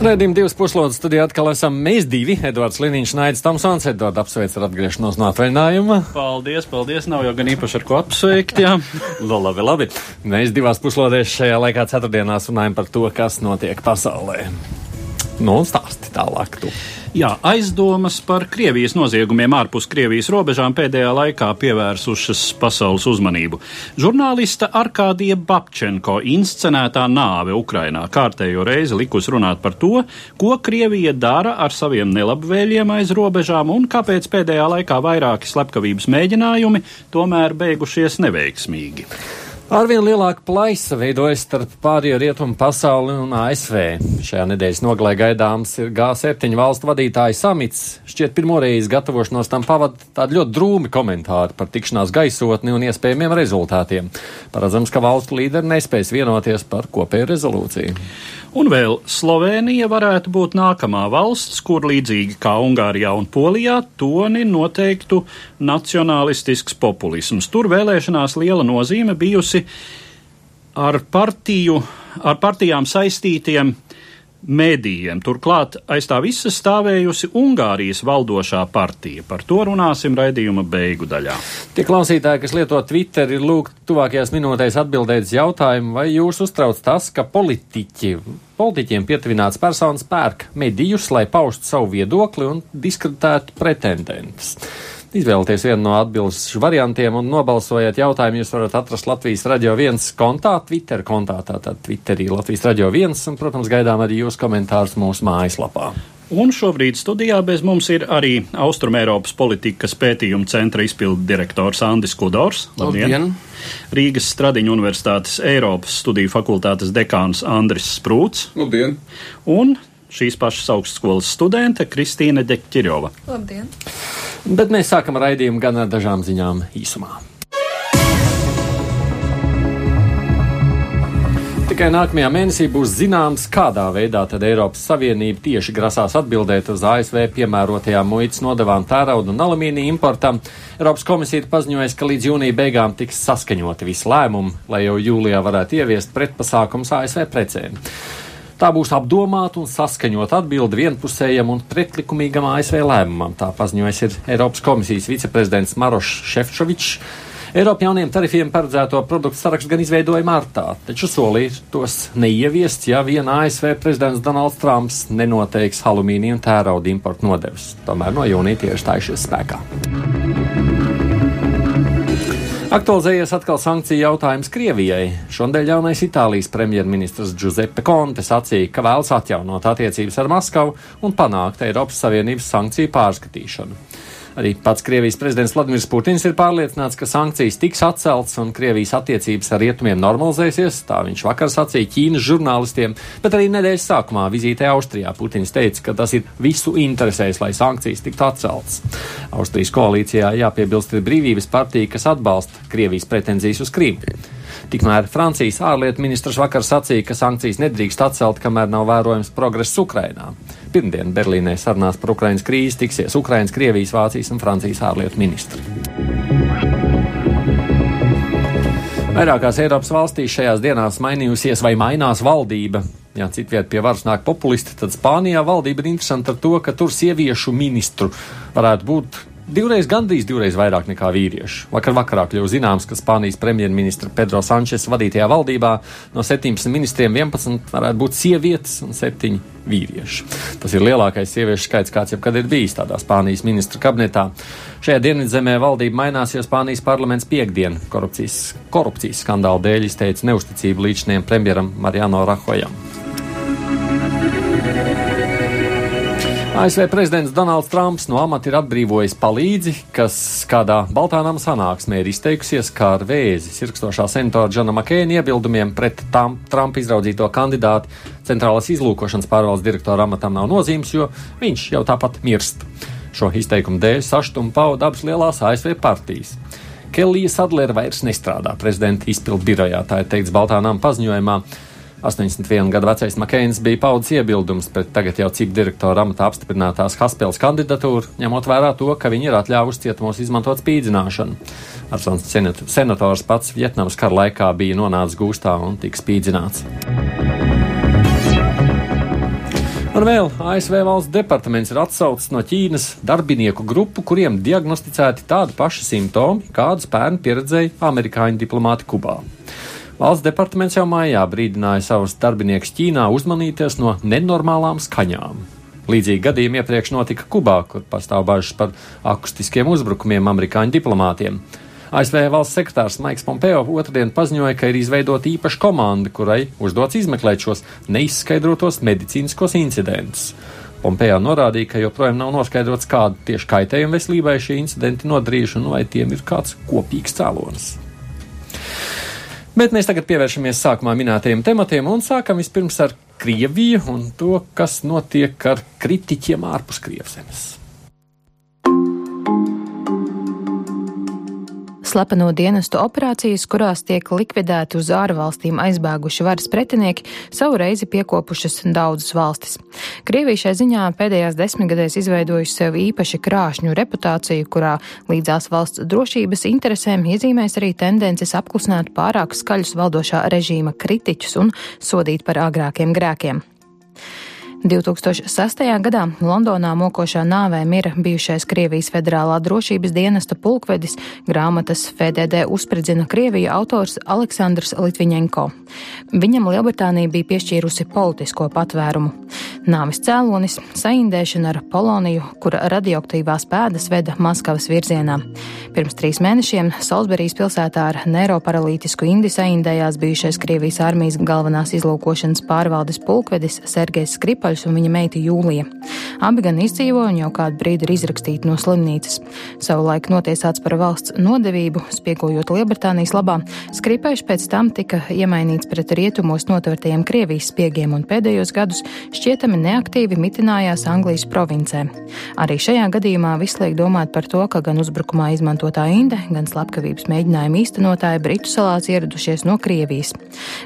Redzījām, divas puslodes studijā atkal esam mēs divi. Edvards Liniņš, Naidis Tomsons, Edvards apsveic ar atgriešanos no atvaļinājuma. Paldies, paldies, nav jau gan īpaši ar ko apsveikt, jā. labi, labi. Mēs divās puslodēs šajā laikā ceturtdienās runājam par to, kas notiek pasaulē. Nu, stāsti tālāk. Tu. Jā, aizdomas par Krievijas noziegumiem ārpus Krievijas robežām pēdējā laikā pievērsušas pasaules uzmanību. Žurnālista Arkādija Babčenko inscenētā nāve Ukrainā kārtējo reizi likus runāt par to, ko Krievija dara ar saviem nelabvēliem aiz robežām un kāpēc pēdējā laikā vairāki slepkavības mēģinājumi tomēr beigušies neveiksmīgi. Arvien lielāka plaisa veidojas starp pārējo rietumu pasauli un ASV. Šajā nedēļas nogalē gaidāms ir G7 valstu vadītāju samits. Šķiet, pirmoreiz gatavošanos tam pavada tādi ļoti drūmi komentāri par tikšanās gaisotni un iespējamiem rezultātiem. Paredzams, ka valstu līderi nespēs vienoties par kopēju rezolūciju. Un vēl Slovenija varētu būt nākamā valsts, kur līdzīgi kā Ungārijā un Polijā toni noteiktu nacionālistisks populisms. Tur vēlēšanās liela nozīme bijusi ar partiju, ar partijām saistītiem medijiem. Turklāt aiz tā visa stāvējusi Ungārijas valdošā partija. Par to runāsim raidījuma beigu daļā. Tie klausītāji, kas lieto Twitter, ir lūgt tuvākajās minūtēs atbildēt uz jautājumu, vai jūs uztrauc tas, ka politiķi, politiķiem pietuvināts personas pērk medijus, lai paustu savu viedokli un diskreditētu pretendentus. Izvēlieties vienu no atbildes variantiem un nobalsojiet jautājumu. Jūs varat atrast Latvijas radio viens kontā, Twitter kontā, tātad Twitterī Latvijas radio viens, un, protams, gaidām arī jūsu komentārus mūsu mājaslapā. Un šobrīd studijā bez mums ir arī Austrumēropas politikas pētījuma centra izpildu direktors Andis Kudors. Labdien! Labdien. Rīgas Stradiņu universitātes Eiropas studiju fakultātes dekāns Andris Sprūts. Labdien! Un šīs pašas augstskolas studente Kristīna Deķirjova. Labdien! Bet mēs sākam raidījumu gan ar dažām ziņām īsumā. Tikai nākamajā mēnesī būs zināms, kādā veidā tad Eiropas Savienība tieši grasās atbildēt uz ASV piemērotajām muitas nodevām tērauda un alumīnija importam. Eiropas komisija ir paziņojusi, ka līdz jūnija beigām tiks saskaņoti visi lēmumi, lai jau jūlijā varētu ieviest pretpasākums ASV precēm. Tā būs apdomāta un saskaņota atbilde vienpusējam un pretlikumīgam ASV lēmumam. Tā paziņojas ir Eiropas komisijas viceprezidents Marošs Šefčovičs. Eiropa jauniem tarifiem paredzēto produktu sarakstu gan izveidoja martā, taču solīja tos neieviest, ja vien ASV prezidents Donalds Trumps nenoteiks alumīnija un tērauda importu nodevas. Tomēr no jūnija tie ir stājušies spēkā. Aktualizējies atkal sankciju jautājums Krievijai. Šodien jaunais Itālijas premjerministrs Giuseppe Conte sacīja, ka vēlas atjaunot attiecības ar Maskavu un panākt Eiropas Savienības sankciju pārskatīšanu. Arī pats Krievijas prezidents Vladimirs Putins ir pārliecināts, ka sankcijas tiks atceltas un Krievijas attiecības ar rietumiem normalizēsies, tā viņš vakar sacīja Ķīnas žurnālistiem, bet arī nedēļas sākumā vizītē Austrijā Putins teica, ka tas ir visu interesēs, lai sankcijas tiktu atceltas. Austrijas koalīcijā jāpiebilst ir brīvības partija, kas atbalsta Krievijas pretenzijas uz Krīmu. Tikmēr Francijas ārlietu ministrs vakar sacīja, ka sankcijas nedrīkst atcelt, kamēr nav vērojams progress Ukrainā. Pirmdien Berlīnē sarunās par Ukrainas krīzi tiksies Ukrainas, Krievijas, Vācijas un Francijas ārlietu ministri. Vairākās Eiropas valstīs šajās dienās mainījusies vai mainās valdība. Ja citviet pie varas nāk populisti, tad Spānijā valdība ir interesanta ar to, ka tur sieviešu ministru varētu būt divreiz, gandrīz divreiz vairāk nekā vīrieši. Vakar vakarā kļuva zināms, ka Spānijas premjerministra Pedro Sančes vadītajā valdībā no 17 ministriem 11 varētu būt sievietes un 7 vīrieši. Tas ir lielākais sieviešu skaits, kāds jebkad ir bijis tādā Spānijas ministra kabinetā. Šajā dienvidzemē valdība mainās, jo Spānijas parlaments piekdien korupcijas, korupcijas skandāla dēļ izteica neusticību līdziniem premjeram Mariano Rahojam. ASV prezidents Donalds Trumps no amata ir atbrīvojis palīdzi, kas kādā Baltānām sanāksmē ir izteikusies kā ar vēzi sirkstošā senatora Džona Makēna iebildumiem pret tam Trumpa izraudzīto kandidātu centrālās izlūkošanas pārvaldes direktora amatam nav nozīmes, jo viņš jau tāpat mirst. Šo izteikumu dēļ sašutumu pauda abas lielās ASV partijas. Kelija Sadlera vairs nestrādā prezidenta izpildu birojā, tā ir teikts Baltānām paziņojumā. 81 gadu vecais Makēns bija paudzes iebildums pret tagad jau cik direktora amatā apstiprinātās Haspels kandidatūru, ņemot vērā to, ka viņi ir atļāvuši cietumos izmantot spīdzināšanu. Arsons senators pats Vietnamas kara laikā bija nonācis gūstā un tika spīdzināts. Un vēl ASV valsts departaments ir atsaucis no Ķīnas darbinieku grupu, kuriem diagnosticēti tādi paši simptomi, kādus pērn pieredzēja amerikāņu diplomāti Kubā. Valsts departaments jau mājā brīdināja savus darbiniekus Ķīnā uzmanīties no nenormālām skaņām. Līdzīgi gadījumi iepriekš notika Kubā, kur pastāv bažas par akustiskiem uzbrukumiem amerikāņu diplomātiem. ASV valsts sekretārs Maiks Pompeo otrdien paziņoja, ka ir izveidota īpaša komanda, kurai uzdots izmeklēt šos neizskaidrotos medicīniskos incidentus. Pompeo norādīja, ka joprojām nav noskaidrots, kādu tieši kaitējumu veselībai šie incidenti nodarījuši un vai tiem ir kāds kopīgs cēlonis. Bet mēs tagad pievēršamies sākumā minētajiem tematiem un sākam vispirms ar Krieviju un to, kas notiek ar kritiķiem ārpus Krievzemes. Slepeno dienestu operācijas, kurās tiek likvidēti uz ārvalstīm aizbēguši varas pretinieki, savu reizi piekopušas daudzas valstis. Krievija šai ziņā pēdējās desmitgadēs izveidojusi sev īpaši krāšņu reputāciju, kurā līdzās valsts drošības interesēm iezīmēs arī tendences apklusināt pārāk skaļus valdošā režīma kritiķus un sodīt par agrākiem grēkiem. 2006. gadā Londonā mokošā nāvē mira bijušais Krievijas federālā drošības dienesta pulkvedis grāmatas FDD uzspridzina Krieviju autors Aleksandrs Litviņenko. Viņam Lielbritānija bija piešķīrusi politisko patvērumu. Nāvis cēlonis - saindēšana ar Poloniju, kura radioaktīvās pēdas veda Maskavas virzienā. Pirms trīs mēnešiem Salisburijas pilsētā ar neiroparalītisku indi saindējās bijušais Krievijas armijas galvenās izlūkošanas pārvaldes pulkvedis Sergejs Skripa Kapaļs un viņa meita Jūlija. Abi gan izdzīvoja un jau kādu brīdi ir izrakstīti no slimnīcas. Savulaik notiesāts par valsts nodevību, spiegojot Lielbritānijas labā, Skripēšs pēc tam tika iemainīts pret rietumos notvertajiem Krievijas spiegiem un pēdējos gadus šķietami neaktīvi mitinājās Anglijas provincē. Arī šajā gadījumā viss liek domāt par to, ka gan uzbrukumā izmantotā inde, gan slepkavības mēģinājuma īstenotāji Britu salās ieradušies no Krievijas.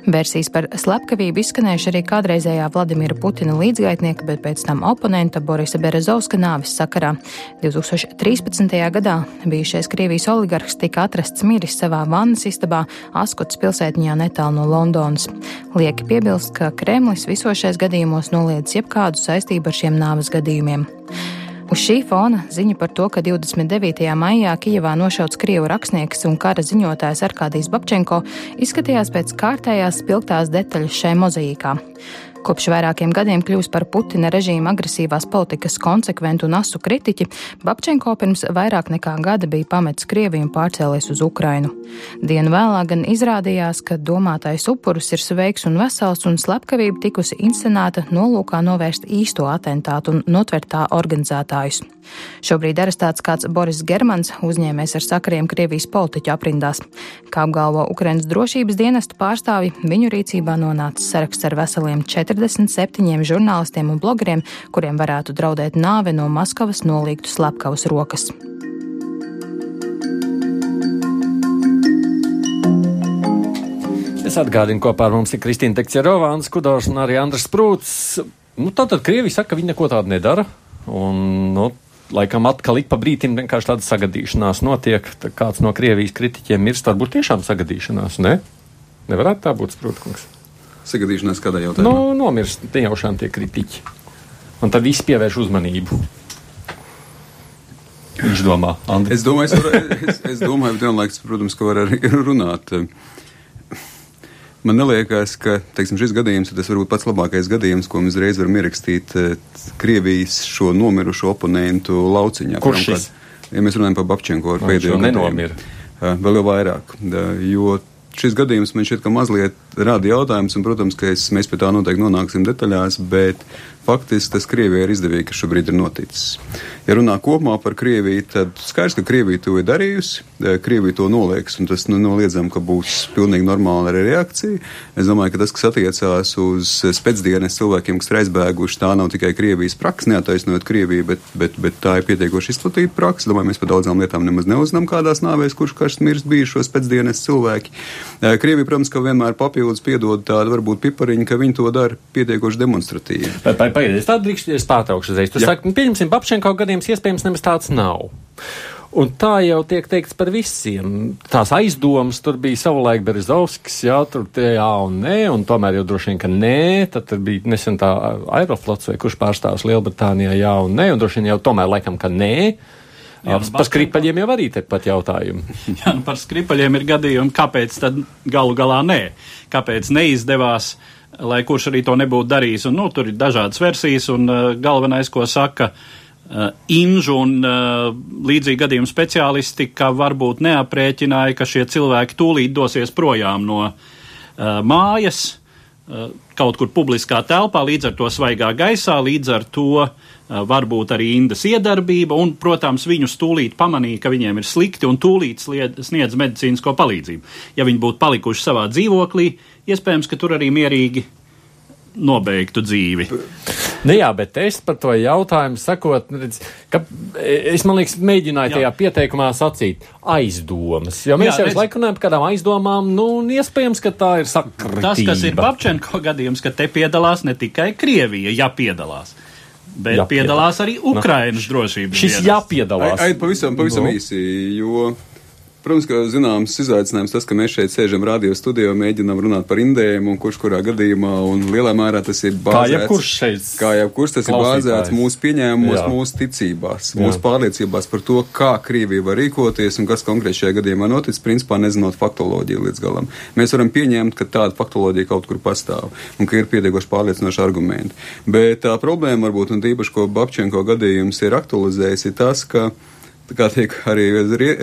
Versijas par slepkavību izskanējuši arī kādreizējā Vladimira Putina līdz līdzgaitnieka, bet pēc tam oponenta Borisa Berezovska nāves sakarā. 2013. gadā bijušais Krievijas oligarhs tika atrasts miris savā vannas istabā Askotas pilsētņā netālu no Londonas. Lieki piebilst, ka Kremlis visos šais gadījumos noliedz jebkādu saistību ar šiem nāves gadījumiem. Uz šī fona ziņa par to, ka 29. maijā Kijevā nošauts krievu rakstnieks un kara ziņotājs Arkādijs Babčenko izskatījās pēc kārtējās spilgtās detaļas šai mozaīkā. Kopš vairākiem gadiem kļūst par Putina režīma agresīvās politikas konsekventu un asu kritiķi, Babčenko pirms vairāk nekā gada bija pametis Krieviju un pārcēlies uz Ukrainu. Dienu vēlāk gan izrādījās, ka domātais upurus ir sveiks un vesels un slepkavība tikusi inscenēta nolūkā novērst īsto atentātu un notvert tā organizētājus. Šobrīd arestēts kāds Boris Germans, uzņēmējs ar sakariem Krievijas politiķu aprindās. Kā apgalvo Ukrainas drošības dienesta pārstāvi, viņu rīcībā nonāca saraksts ar veseliem 47 žurnālistiem un blogeriem, kuriem varētu draudēt nāve no Maskavas nolīgtu slepkavas rokas. Es atgādinu, kopā ar mums ir Kristīna Tekčerovā, Andris Kudors un arī Andris Sprūts. Nu, tātad Krievija saka, ka viņi neko tādu nedara. Un, nu, laikam atkal ik pa brīdim vienkārši tāda sagadīšanās notiek. Tā kāds no Krievijas kritiķiem mirst, varbūt tiešām sagadīšanās, ne? Nevarētu tā būt, protams. Sagadīšanās kādā jautājumā? Nu, nomirst nejaušām tie kritiķi. Un tad viss pievērš uzmanību. Viņš domā, Andri. Es domāju, es, var, es, es domāju, vienlaikus, protams, ka var arī runāt. Man liekas, ka teiksim, šis gadījums ir tas varbūt pats labākais gadījums, ko mēs reiz varam ierakstīt eh, Krievijas šo nomirušo oponentu lauciņā. Kurš šis? Ja mēs runājam par Babčenko ar pēdējo nenomira. Vēl jau vairāk, jo šis gadījums man šķiet, ka mazliet rada jautājums, un, protams, ka es, mēs pie tā noteikti nonāksim detaļās, bet faktiski tas Krievijai ir izdevīgi, kas šobrīd ir noticis. Ja runā kopumā par Krieviju, tad skaidrs, ka Krievija to ir darījusi, e, Krievija to nolieks, un tas nu, noliedzam, ka būs pilnīgi normāla arī reakcija. Es domāju, ka tas, kas attiecās uz spēcdienas cilvēkiem, kas ir aizbēguši, tā nav tikai Krievijas praksa, neataisnojot Krieviju, bet, bet, bet tā ir pietiekoši izplatīta praksa. Domāju, mēs par daudzām lietām nemaz neuzinām, kādās nāvēs, kurš karš mirst bijušos pēcdienas cilvēki. E, Krievija, protams, ka vienmēr papildus piedod tādu varbūt pipariņu, ka viņi to dara pietiekoši demonstratīvi. Pagaidiet, tā drīkst, es pārtraukšu uzreiz. Tu Jā. saki, nu, pieņemsim, Papšenko gadījums iespējams nemaz tāds nav. Un tā jau tiek teikts par visiem. Tās aizdomas tur bija savulaik Berezovskis, jā, tur tie jā un nē, un tomēr jau droši vien, ka nē, tad tur bija nesen tā Aeroflots vai kurš pārstāvs Lielbritānijā jā un nē, un droši vien jau tomēr laikam, ka nē. Jā, nu, par skripaļiem jau arī tepat jautājumi. Jā, nu par skripaļiem ir gadījumi, kāpēc tad galu galā nē? Kāpēc neizdevās? lai kurš arī to nebūtu darījis. Un, nu, tur ir dažādas versijas, un uh, galvenais, ko saka uh, Inžu un uh, līdzīgi gadījumu speciālisti, ka varbūt neaprēķināja, ka šie cilvēki tūlīt dosies projām no uh, mājas uh, kaut kur publiskā telpā, līdz ar to svaigā gaisā, līdz ar to uh, varbūt arī Indas iedarbība, un, protams, viņus tūlīt pamanīja, ka viņiem ir slikti, un tūlīt sniedz medicīnisko palīdzību. Ja viņi būtu palikuši savā dzīvoklī, iespējams, ka tur arī mierīgi nobeigtu dzīvi. Nu jā, bet es par to jautājumu sakot, redz, ka es, man liekas, mēģināju jā. tajā pieteikumā sacīt aizdomas. Jo mēs jā, jau laiku runājam par kādām aizdomām, nu, un iespējams, ka tā ir sakritība. Tas, kas ir Papčenko gadījums, ka te piedalās ne tikai Krievija, ja piedalās. Bet jāpiedalās. piedalās arī nu, Ukrainas drošības. Šis jāpiedalās. Ai, ai, pavisam, pavisam no. Nu. īsi, jo Protams, ka zināms izaicinājums tas, ka mēs šeit sēžam radio studijā, mēģinām runāt par indējiem un kurš kurā gadījumā, un lielā mērā tas ir bāzēts. Kā jebkurš šeit. Kā jebkurš tas ir bāzēts mūsu pieņēmumos, Jā. mūsu ticībās, Jā. mūsu pārliecībās par to, kā Krievija var rīkoties un kas konkrēti šajā gadījumā notic, principā nezinot faktoloģiju līdz galam. Mēs varam pieņemt, ka tāda faktoloģija kaut kur pastāv un ka ir pietiekoši pārliecinoši argumenti. Bet tā problēma varbūt, un tīpaši, ko Babčenko gadījums ir aktualizējis, ir tas, ka kā tiek arī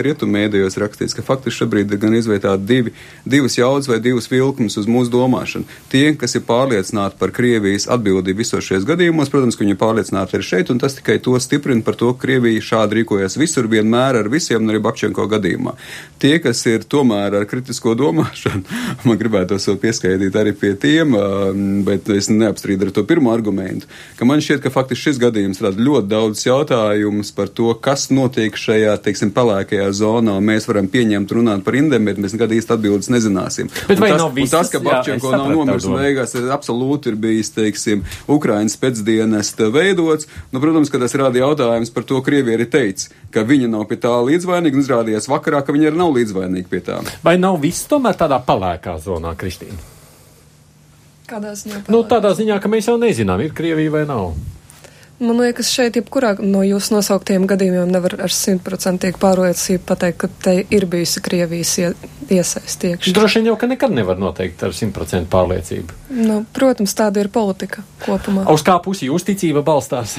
rietumēdījos rakstīts, ka faktiski šobrīd ir gan izveidotāti divi, divas jaudas vai divas vilkmes uz mūsu domāšanu. Tie, kas ir pārliecināti par Krievijas atbildību visos šajos gadījumos, protams, ka viņi ir pārliecināti arī šeit, un tas tikai to stiprina par to, ka Krievija šādi rīkojas visur, vienmēr ar visiem, arī Babčenko gadījumā. Tie, kas ir tomēr ar kritisko domāšanu, man gribētu to pieskaitīt arī pie tiem, bet es neapstrīdu ar to pirmo argumentu, ka man šķiet, ka faktiski šis gadījums rada ļoti daudz jautājumus par to, kas notiek notiek šajā, teiksim, pelēkajā zonā, un mēs varam pieņemt runāt par indiem, bet mēs nekad īsti atbildes nezināsim. Bet un vai tas, nav visas? Tas, ka Babčenko nav nomiris un beigās absolūti ir bijis, teiksim, Ukrainas pēcdienesta veidots, nu, protams, ka tas rada jautājums par to, Krievija arī teica, ka viņa nav pie tā līdzvainīga, un izrādījās vakarā, ka viņa arī nav līdzvainīga pie tā. Vai nav viss tomēr tādā pelēkā zonā, Kristīna? Kādā ziņā? Nu, tādā ziņā, ka mēs jau nezinām, ir Krievija vai nav. Man liekas, šeit jebkurā no jūsu nosauktiem gadījumiem nevar ar simtprocentīgi pārliecību pateikt, ka te ir bijusi Krievijas iesaistīšana. Droši vien jau, ka nekad nevar noteikt ar simtprocentu pārliecību. Nu, protams, tāda ir politika kopumā. Uz kā pusi jūs ticība balstās?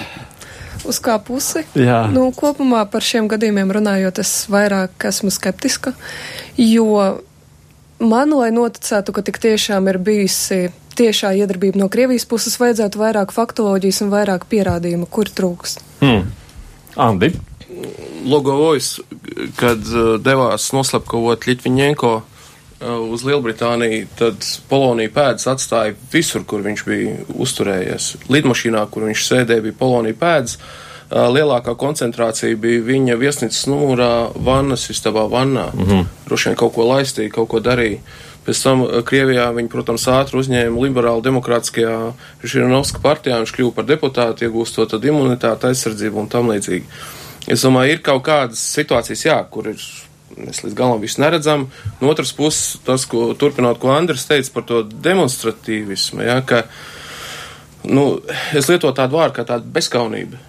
Uz kā pusi? Jā. Nu, kopumā par šiem gadījumiem runājot, es vairāk esmu skeptiska, jo man, lai noticētu, ka tik tiešām ir bijusi tiešā iedarbība no Krievijas puses, vajadzētu vairāk faktoloģijas un vairāk pierādījumu, kur trūkst. Hmm. Andi? Logovojs, kad uh, devās noslepkavot Ļitviņenko uh, uz Lielbritāniju, tad Polonija pēdas atstāja visur, kur viņš bija uzturējies. Lidmašīnā, kur viņš sēdēja, bija Polonija pēdas. Uh, lielākā koncentrācija bija viņa viesnīcas numurā vannas istabā vannā. Mm -hmm. Droši vien kaut ko laistīja, kaut ko darīja. Pēc tam eh, Krievijā viņi, protams, ātri uzņēma liberāli demokrātiskajā Žirinovska partijā, viņš kļuva par deputātu, iegūstot tad imunitāti, aizsardzību un tam līdzīgi. Es domāju, ir kaut kādas situācijas, jā, kur ir mēs līdz galam visu neredzam. No otras puses, tas, ko turpinot, ko Andris teica par to demonstratīvismu, ja, ka uh, nu, es lietotu tādu vārdu kā tāda bezskaunība.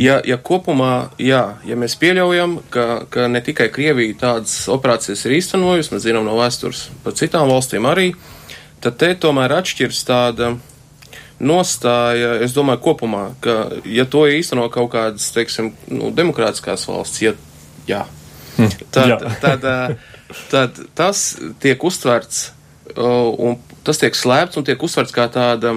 Ja, ja kopumā, jā, ja mēs pieļaujam, ka, ka ne tikai Krievija tādas operācijas ir īstenojusi, mēs zinām no vēstures par citām valstīm arī, tad te tomēr atšķirs tāda nostāja, es domāju, kopumā, ka, ja to īsteno kaut kādas, teiksim, nu, demokrātiskās valsts, ja, jā, hm. tad, jā. tad, tad, tad tas tiek uztverts un tas tiek slēpts un tiek uzsverts kā tāda,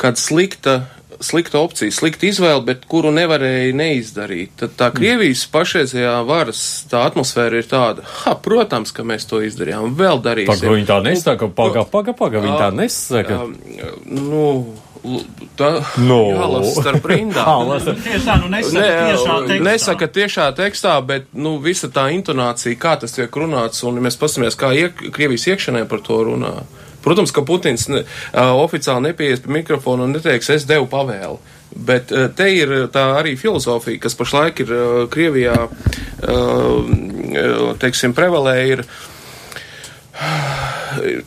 kāda slikta slikta opcija, slikta izvēle, bet kuru nevarēja neizdarīt. Tad tā Krievijas pašreizējā varas tā atmosfēra ir tāda, ha, protams, ka mēs to izdarījām, vēl darīsim. Paga, viņi tā nesaka, paga, paga, paga, viņi tā nesaka. Nu, Tā no. jālasa starp rindām. tiešā, nu nesaka, ne, tiešā tekstā. nesaka tiešā tekstā, bet, nu, visa tā intonācija, kā tas tiek runāts, un mēs pasamies, kā iek, Krievijas iekšanē par to runā. Protams, ka Putins ne, uh, oficiāli nepieejas pie mikrofona un neteiks, es devu pavēli. Bet uh, te ir tā arī filozofija, kas pašlaik ir uh, Krievijā, uh, teiksim, prevalē, ir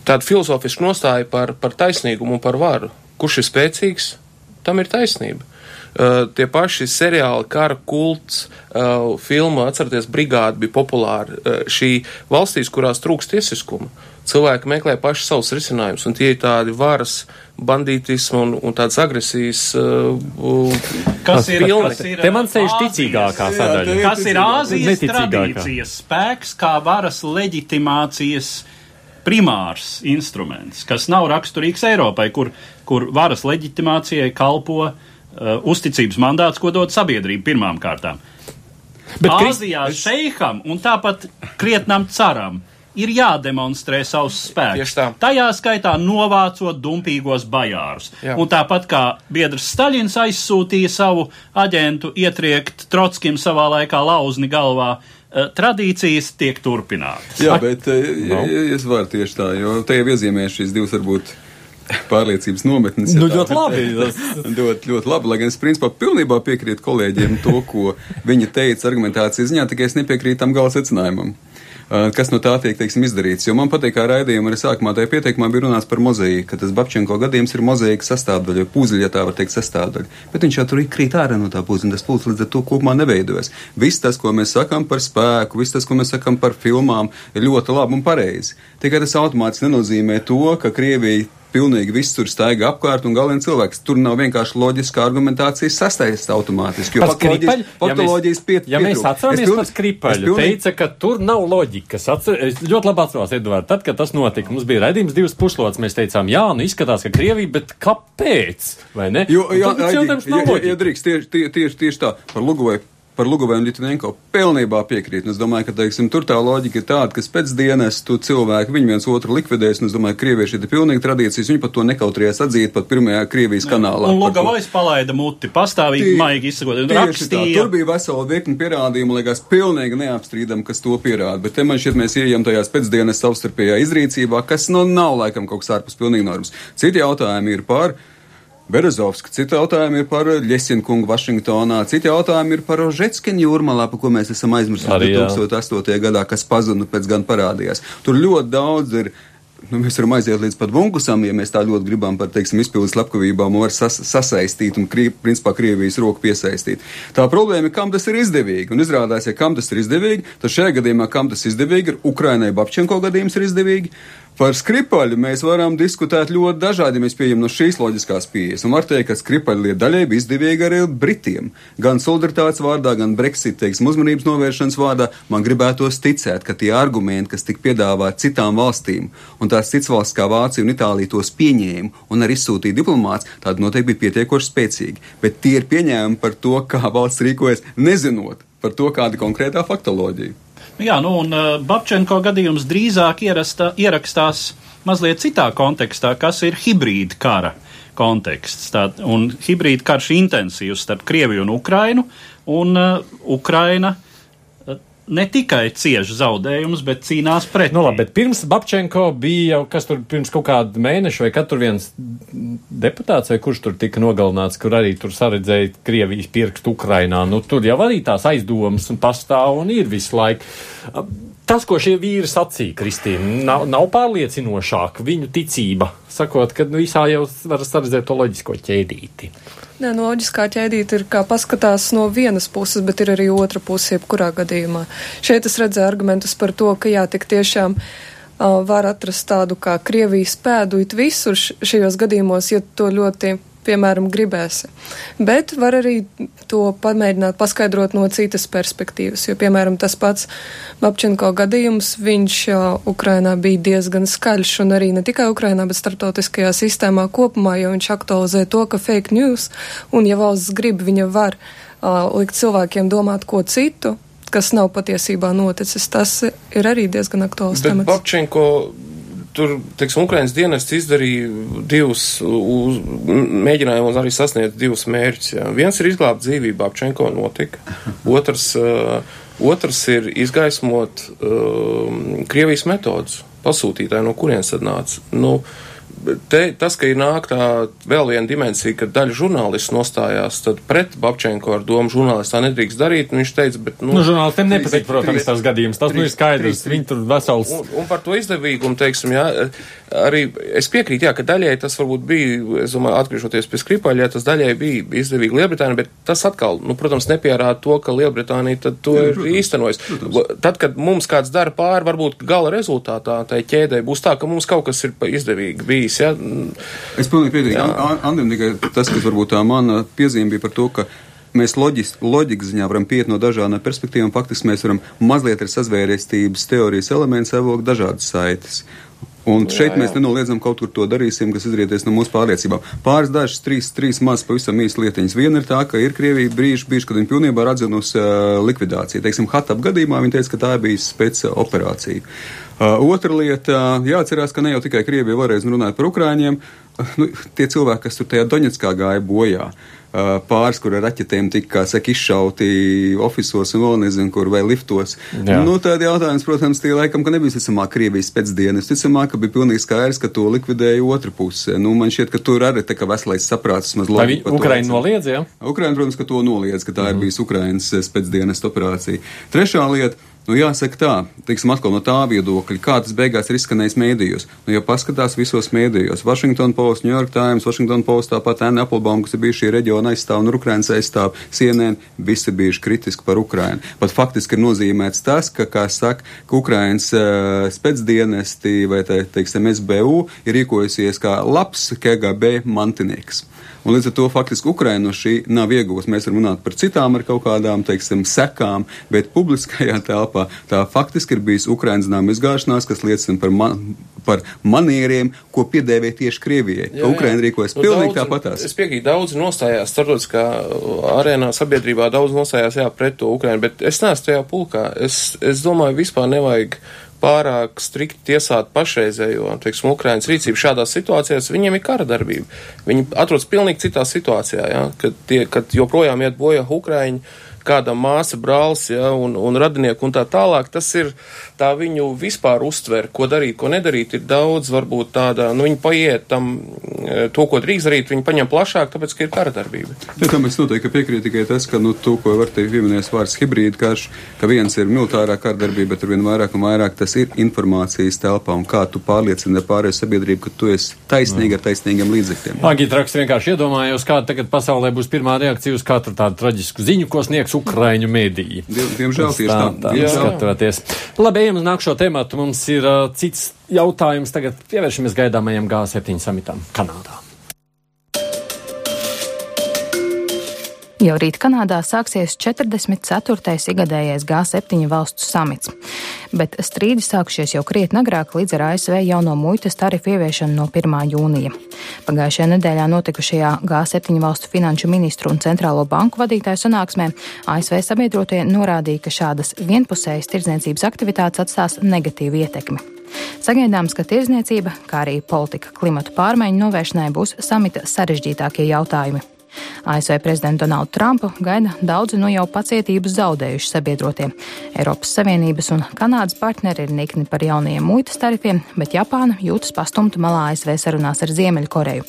tāda filozofiska nostāja par, par taisnīgumu un par varu. Kurš ir spēcīgs, tam ir taisnība. Uh, tie paši seriāli, kara kults, uh, filma, atcerieties, brigāde bija populāra. Uh, šī valstīs, kurās trūkst tiesiskuma, cilvēki meklē paši savus risinājumus, un tie ir tādi varas, bandītismu un, un tādas agresijas. Uh, kas ir, kas ir te man sēž ticīgākā sadaļa? Kas ir Āzijas tradīcijas spēks kā varas leģitimācijas primārs instruments, kas nav raksturīgs Eiropai, kur, kur varas leģitimācijai kalpo uh, uzticības mandāts, ko dod sabiedrība pirmām kārtām. Bet Āzijā šeiham un tāpat krietnam caram ir jādemonstrē savs spēks. Tajā skaitā novācot dumpīgos bajārus. Jā. Un tāpat kā biedrs Staļins aizsūtīja savu aģentu ietriekt Trotskim savā laikā lauzni galvā, uh, tradīcijas tiek turpinātas. Jā, bet no. es varu tieši tā, jo te jau iezīmēju šīs divas varbūt pārliecības nometnes. Nu, ļoti labi. ļoti, ļoti labi, lai gan es principā pilnībā piekrītu kolēģiem to, ko viņi teica argumentācijas ziņā, tikai es nepiekrītu tam gala secinājumam. Uh, kas no tā tiek, teiksim, izdarīts. Jo man patīk, kā raidījuma arī sākumā tajā pieteikumā bija runāts par mozaīku, ka tas Babčenko gadījums ir mozaīka sastāvdaļa, pūzeļa, ja tā var teikt, sastāvdaļa. Bet viņš jau tur krīt ārā no tā pūzeļa, un tas pūzeļs līdz ar to kopumā neveidojas. Viss tas, ko mēs sakām par spēku, viss tas, ko mēs sakām par filmām, ir ļoti labi un pareizi. Tikai tas automātiski nenozīmē to, ka Krievija pilnīgi viss tur staigā apkārt un galvenais cilvēks. Tur nav vienkārši loģiska argumentācija sastājas automātiski. Jo patoloģijas pietiek. Ja mēs atceramies par skripaļu, pilnīgi... teica, ka tur nav loģikas. Atcer, es ļoti labi atceros, Edvard, tad, kad tas notika, mums bija redzījums divas pušlots, mēs teicām, jā, nu izskatās, ka Krievija, bet kāpēc? Vai ne? Jo, jā, jā, jā, jā, jā, drīkst, tieši, tieši, tieši, tā, par Lugovu par Lugovēm Litvinenko pilnībā piekrīt. Es domāju, ka teiksim, tur tā loģika ir tāda, ka pēc dienas tu cilvēki viens otru likvidēs. Es domāju, ka krievieši ir pilnīgi tradīcijas. Viņi pat to nekautrējās atzīt pat pirmajā Krievijas kanālā. Un Lugavais palaida muti pastāvīgi, Tī, maigi izsakot. Tur bija vesela virkni pierādījumu, liekas, pilnīgi neapstrīdam, kas to pierāda. Bet te man šķiet, mēs ieejam tajās pēcdienas savstarpējā izrīcībā, kas nu nav laikam kaut kas ārpus pilnīgi normas. Citi jautājumi ir par Berezovska. Citi jautājumi ir par Ļesinkungu Vašingtonā, citi jautājumi ir par Ožetskinu jūrmalā, pa ko mēs esam aizmirsuši 2008. gadā, kas pazuda pēc gan parādījās. Tur ļoti daudz ir. Nu, mēs varam aiziet līdz pat Vunkusam, ja mēs tā ļoti gribam par, teiksim, izpildes slepkavībām var sas, sasaistīt un, krī, principā, Krievijas roku piesaistīt. Tā problēma ir, kam tas ir izdevīgi. Un izrādās, ja kam tas ir izdevīgi, tad šajā gadījumā, kam tas izdevīgi, ir Ukrainai Babčenko gadījums ir izdevīgi. Par skripaļu mēs varam diskutēt ļoti dažādi, mēs pieejam no šīs loģiskās pieejas. Un var teikt, ka skripaļu lieta daļai bija izdevīga arī Britiem. Gan solidaritātes vārdā, gan Brexit, teiksim, uzmanības novēršanas vārdā. Man gribētos ticēt, ka tie argumenti, kas tika piedāvāti citām valstīm, un tās citas valsts kā Vācija un Itālija tos pieņēma un arī izsūtīja diplomāts, tādi noteikti bija pietiekoši spēcīgi. Bet tie ir pieņēmumi par to, kā valsts rīkojas, nezinot par to, kāda konkrētā faktoloģija. Jā, nu un uh, Babčenko gadījums drīzāk ierasta, ierakstās mazliet citā kontekstā, kas ir hibrīda kara konteksts. Tā, un hibrīda karš intensīvs starp Krieviju un Ukrainu, un uh, Ukraina ne tikai cieši zaudējumus, bet cīnās pret. Nu, labi, bet pirms Babčenko bija jau kas tur pirms kaut kāda mēneša, vai katru viens deputāts, vai kurš tur tika nogalināts, kur arī tur saredzēja Krievijas pirkstu Ukrainā. Nu, tur jau arī tās aizdomas un pastāv un ir visu laiku. Tas, ko šie vīri sacīja, Kristīna, nav, nav pārliecinošāk viņu ticība, sakot, ka nu, visā jau var saredzēt to loģisko ķēdīti. Nē, nu, loģiskā ķēdīte ir kā paskatās no vienas puses, bet ir arī otra puse, jebkurā gadījumā. Šeit es redzēju argumentus par to, ka jā, tik tiešām uh, var atrast tādu kā Krievijas pēdu it visur šajos gadījumos, ja to ļoti piemēram, gribēsi. Bet var arī to pamēģināt paskaidrot no citas perspektīvas, jo, piemēram, tas pats Babčenko gadījums, viņš Ukrainā bija diezgan skaļš un arī ne tikai Ukrainā, bet starptautiskajā sistēmā kopumā, jo viņš aktualizē to, ka fake news un, ja valsts grib, viņa var uh, likt cilvēkiem domāt ko citu, kas nav patiesībā noticis. Tas ir arī diezgan aktuāls temats. Babčenko tur, teiksim, Ukrainas dienests izdarīja divus, uz, mēģinājumus arī sasniegt divus mērķus. Jā. Viens ir izglābt dzīvību, Babčenko notika. Otrs, uh, otrs ir izgaismot uh, Krievijas metodus. Pasūtītāji, no kurienes tad nāca? Nu, uh, te, tas, ka ir nāk tā vēl viena dimensija, ka daļa žurnālistu nostājās pret Babčenko ar domu, žurnālists tā nedrīkst darīt, un viņš teica, bet, nu. Nu, žurnālistiem nepatīk, protams, tas gadījums, tas, nu, ir skaidrs, viņi tur vesels. Un, un par to izdevīgumu, teiksim, jā, arī es piekrītu, jā, ka daļai tas varbūt bija, es domāju, atgriežoties pie Skripaļa, tas daļai bija izdevīgi Lielbritānija, bet tas atkal, nu, protams, nepierāda to, ka Lielbritānija tad to jā, ir īstenojis. Tad, kad mums kāds dara pāri, varbūt gala rezultātā tai ķēdē būs tā, ka mums kaut kas ir izdevīgi bijis bijis. Ja? Es pilnīgi piekrītu Andrim, tikai tas, kas varbūt tā mana piezīme bija par to, ka mēs loģikas ziņā varam piet no dažādām perspektīvām. Faktiski mēs varam mazliet ar sazvērestības teorijas elementu savok dažādas saites. Un šeit jā, jā. mēs nenoliedzam kaut kur to darīsim, kas izrieties no mūsu pārliecībām. Pāris dažas, trīs, trīs maz pavisam īsti lietiņas. Viena ir tā, ka ir Krievija brīži, brīži kad viņi pilnībā ir atzinusi uh, likvidāciju. Teiksim, Hatap gadījumā viņi teica, ka tā bija spēca operācija. Uh, otra lieta, jāatcerās, ka ne jau tikai Krievija varēs runāt par Ukrāņiem, uh, nu, tie cilvēki, kas tur tajā Doņetskā gāja bojā. Uh, pāris, kur ar raķetēm tika, saka, izšauti ofisos un vēl nezinu, kur vai liftos. Jā. Nu, tad jautājums, protams, tie laikam, ka nebija visticamāk Krievijas pēcdienas. Ticamāk, ka bija pilnīgi skaidrs, ka to likvidēja otra puse. Nu, man šķiet, ka tur arī tā kā veselais saprāts maz labi. Ukraina noliedz, jā? Ukraina, protams, ka to noliedz, ka tā mm. ir bijusi Ukrainas pēcdienas operācija. Trešā lieta Nu, jāsaka tā, teiksim, atkal no tā viedokļa, kā tas beigās ir izskanējis mēdījos. Nu, ja paskatās visos mēdījos, Washington Post, New York Times, Washington Post, tāpat Anna Applebaum, kas ir bijuši šī reģiona aizstāv un Ukrainas aizstāv, CNN, visi ir bijuši kritiski par Ukrainu. Pat faktiski ir nozīmēts tas, ka, kā saka, ka Ukrainas uh, spēcdienesti vai, te, teiksim, SBU ir rīkojusies kā labs KGB mantinieks. Un līdz ar to faktiski Ukraina no šī nav iegūst. Mēs varam runāt par citām ar kaut kādām, teiksim, sekām, bet publiskajā telpā tā faktiski ir bijis Ukrainas nām izgāšanās, kas liecina par, man, par manieriem, ko piedēvē tieši Krievijai. Jā, jā. Ukraina rīkojas nu, pilnīgi tāpatās. Es piekrītu, daudz nostājās starptautiskā arēnā sabiedrībā, daudz nostājās jā, pret to Ukrainu, bet es neesmu tajā pulkā. Es, es domāju, vispār nevajag pārāk strikti tiesāt pašreizējo, teiksim, Ukrainas rīcību šādās situācijās, viņiem ir kara darbība. Viņi atrodas pilnīgi citā situācijā, ja, kad, tie, kad joprojām iet bojā Ukraiņi kādam māsa, brālis ja, un, un radinieku un tā tālāk. Tas ir tā viņu vispār uztver, ko darīt, ko nedarīt. Ir daudz, varbūt tāda, nu viņi paiet tam, e, to, ko drīkst darīt, viņi paņem plašāk, tāpēc, ka ir kara darbība. Ja, tam es noteikti piekrītu tikai tas, ka, nu, to, ko var teikt pieminēs vārds hibrīda karš, ka viens ir militārā kara darbība, bet ar vien vairāk un vairāk tas ir informācijas telpā un kā tu pārliecini pārējo sabiedrību, ka tu esi taisnīgi ar taisnīgiem līdzekļiem. Agīt raksts vienkārši iedomājos, kāda tagad pasaulē būs pirmā reakcija uz katru tādu traģisku ziņu, ko sniegs Ukraiņu mediji. Diemžēl tieši tā. tā, tā skatoties. Labi, ejam uz nākšo tēmatu. Mums ir uh, cits jautājums. Tagad pievēršamies gaidāmajam G7 samitam Kanādā. Jau rīt Kanādā sāksies 44. igadējais G7 valstu samits, bet strīdi sākušies jau krietni agrāk līdz ar ASV jauno muitas tarifu ieviešanu no 1. jūnija. Pagājušajā nedēļā notikušajā G7 valstu finanšu ministru un centrālo banku vadītāju sanāksmē ASV sabiedrotie norādīja, ka šādas vienpusējas tirdzniecības aktivitātes atstās negatīvu ietekmi. Sagaidāms, ka tirzniecība, kā arī politika klimatu pārmaiņu novēršanai būs samita sarežģītākie jautājumi. ASV prezidentu Donaldu Trumpu gaida daudzi no jau pacietības zaudējuši sabiedrotie. Eiropas Savienības un Kanādas partneri ir nikni par jaunajiem muitas tarifiem, bet Japāna jūtas pastumta malā ASV sarunās ar Ziemeļkoreju.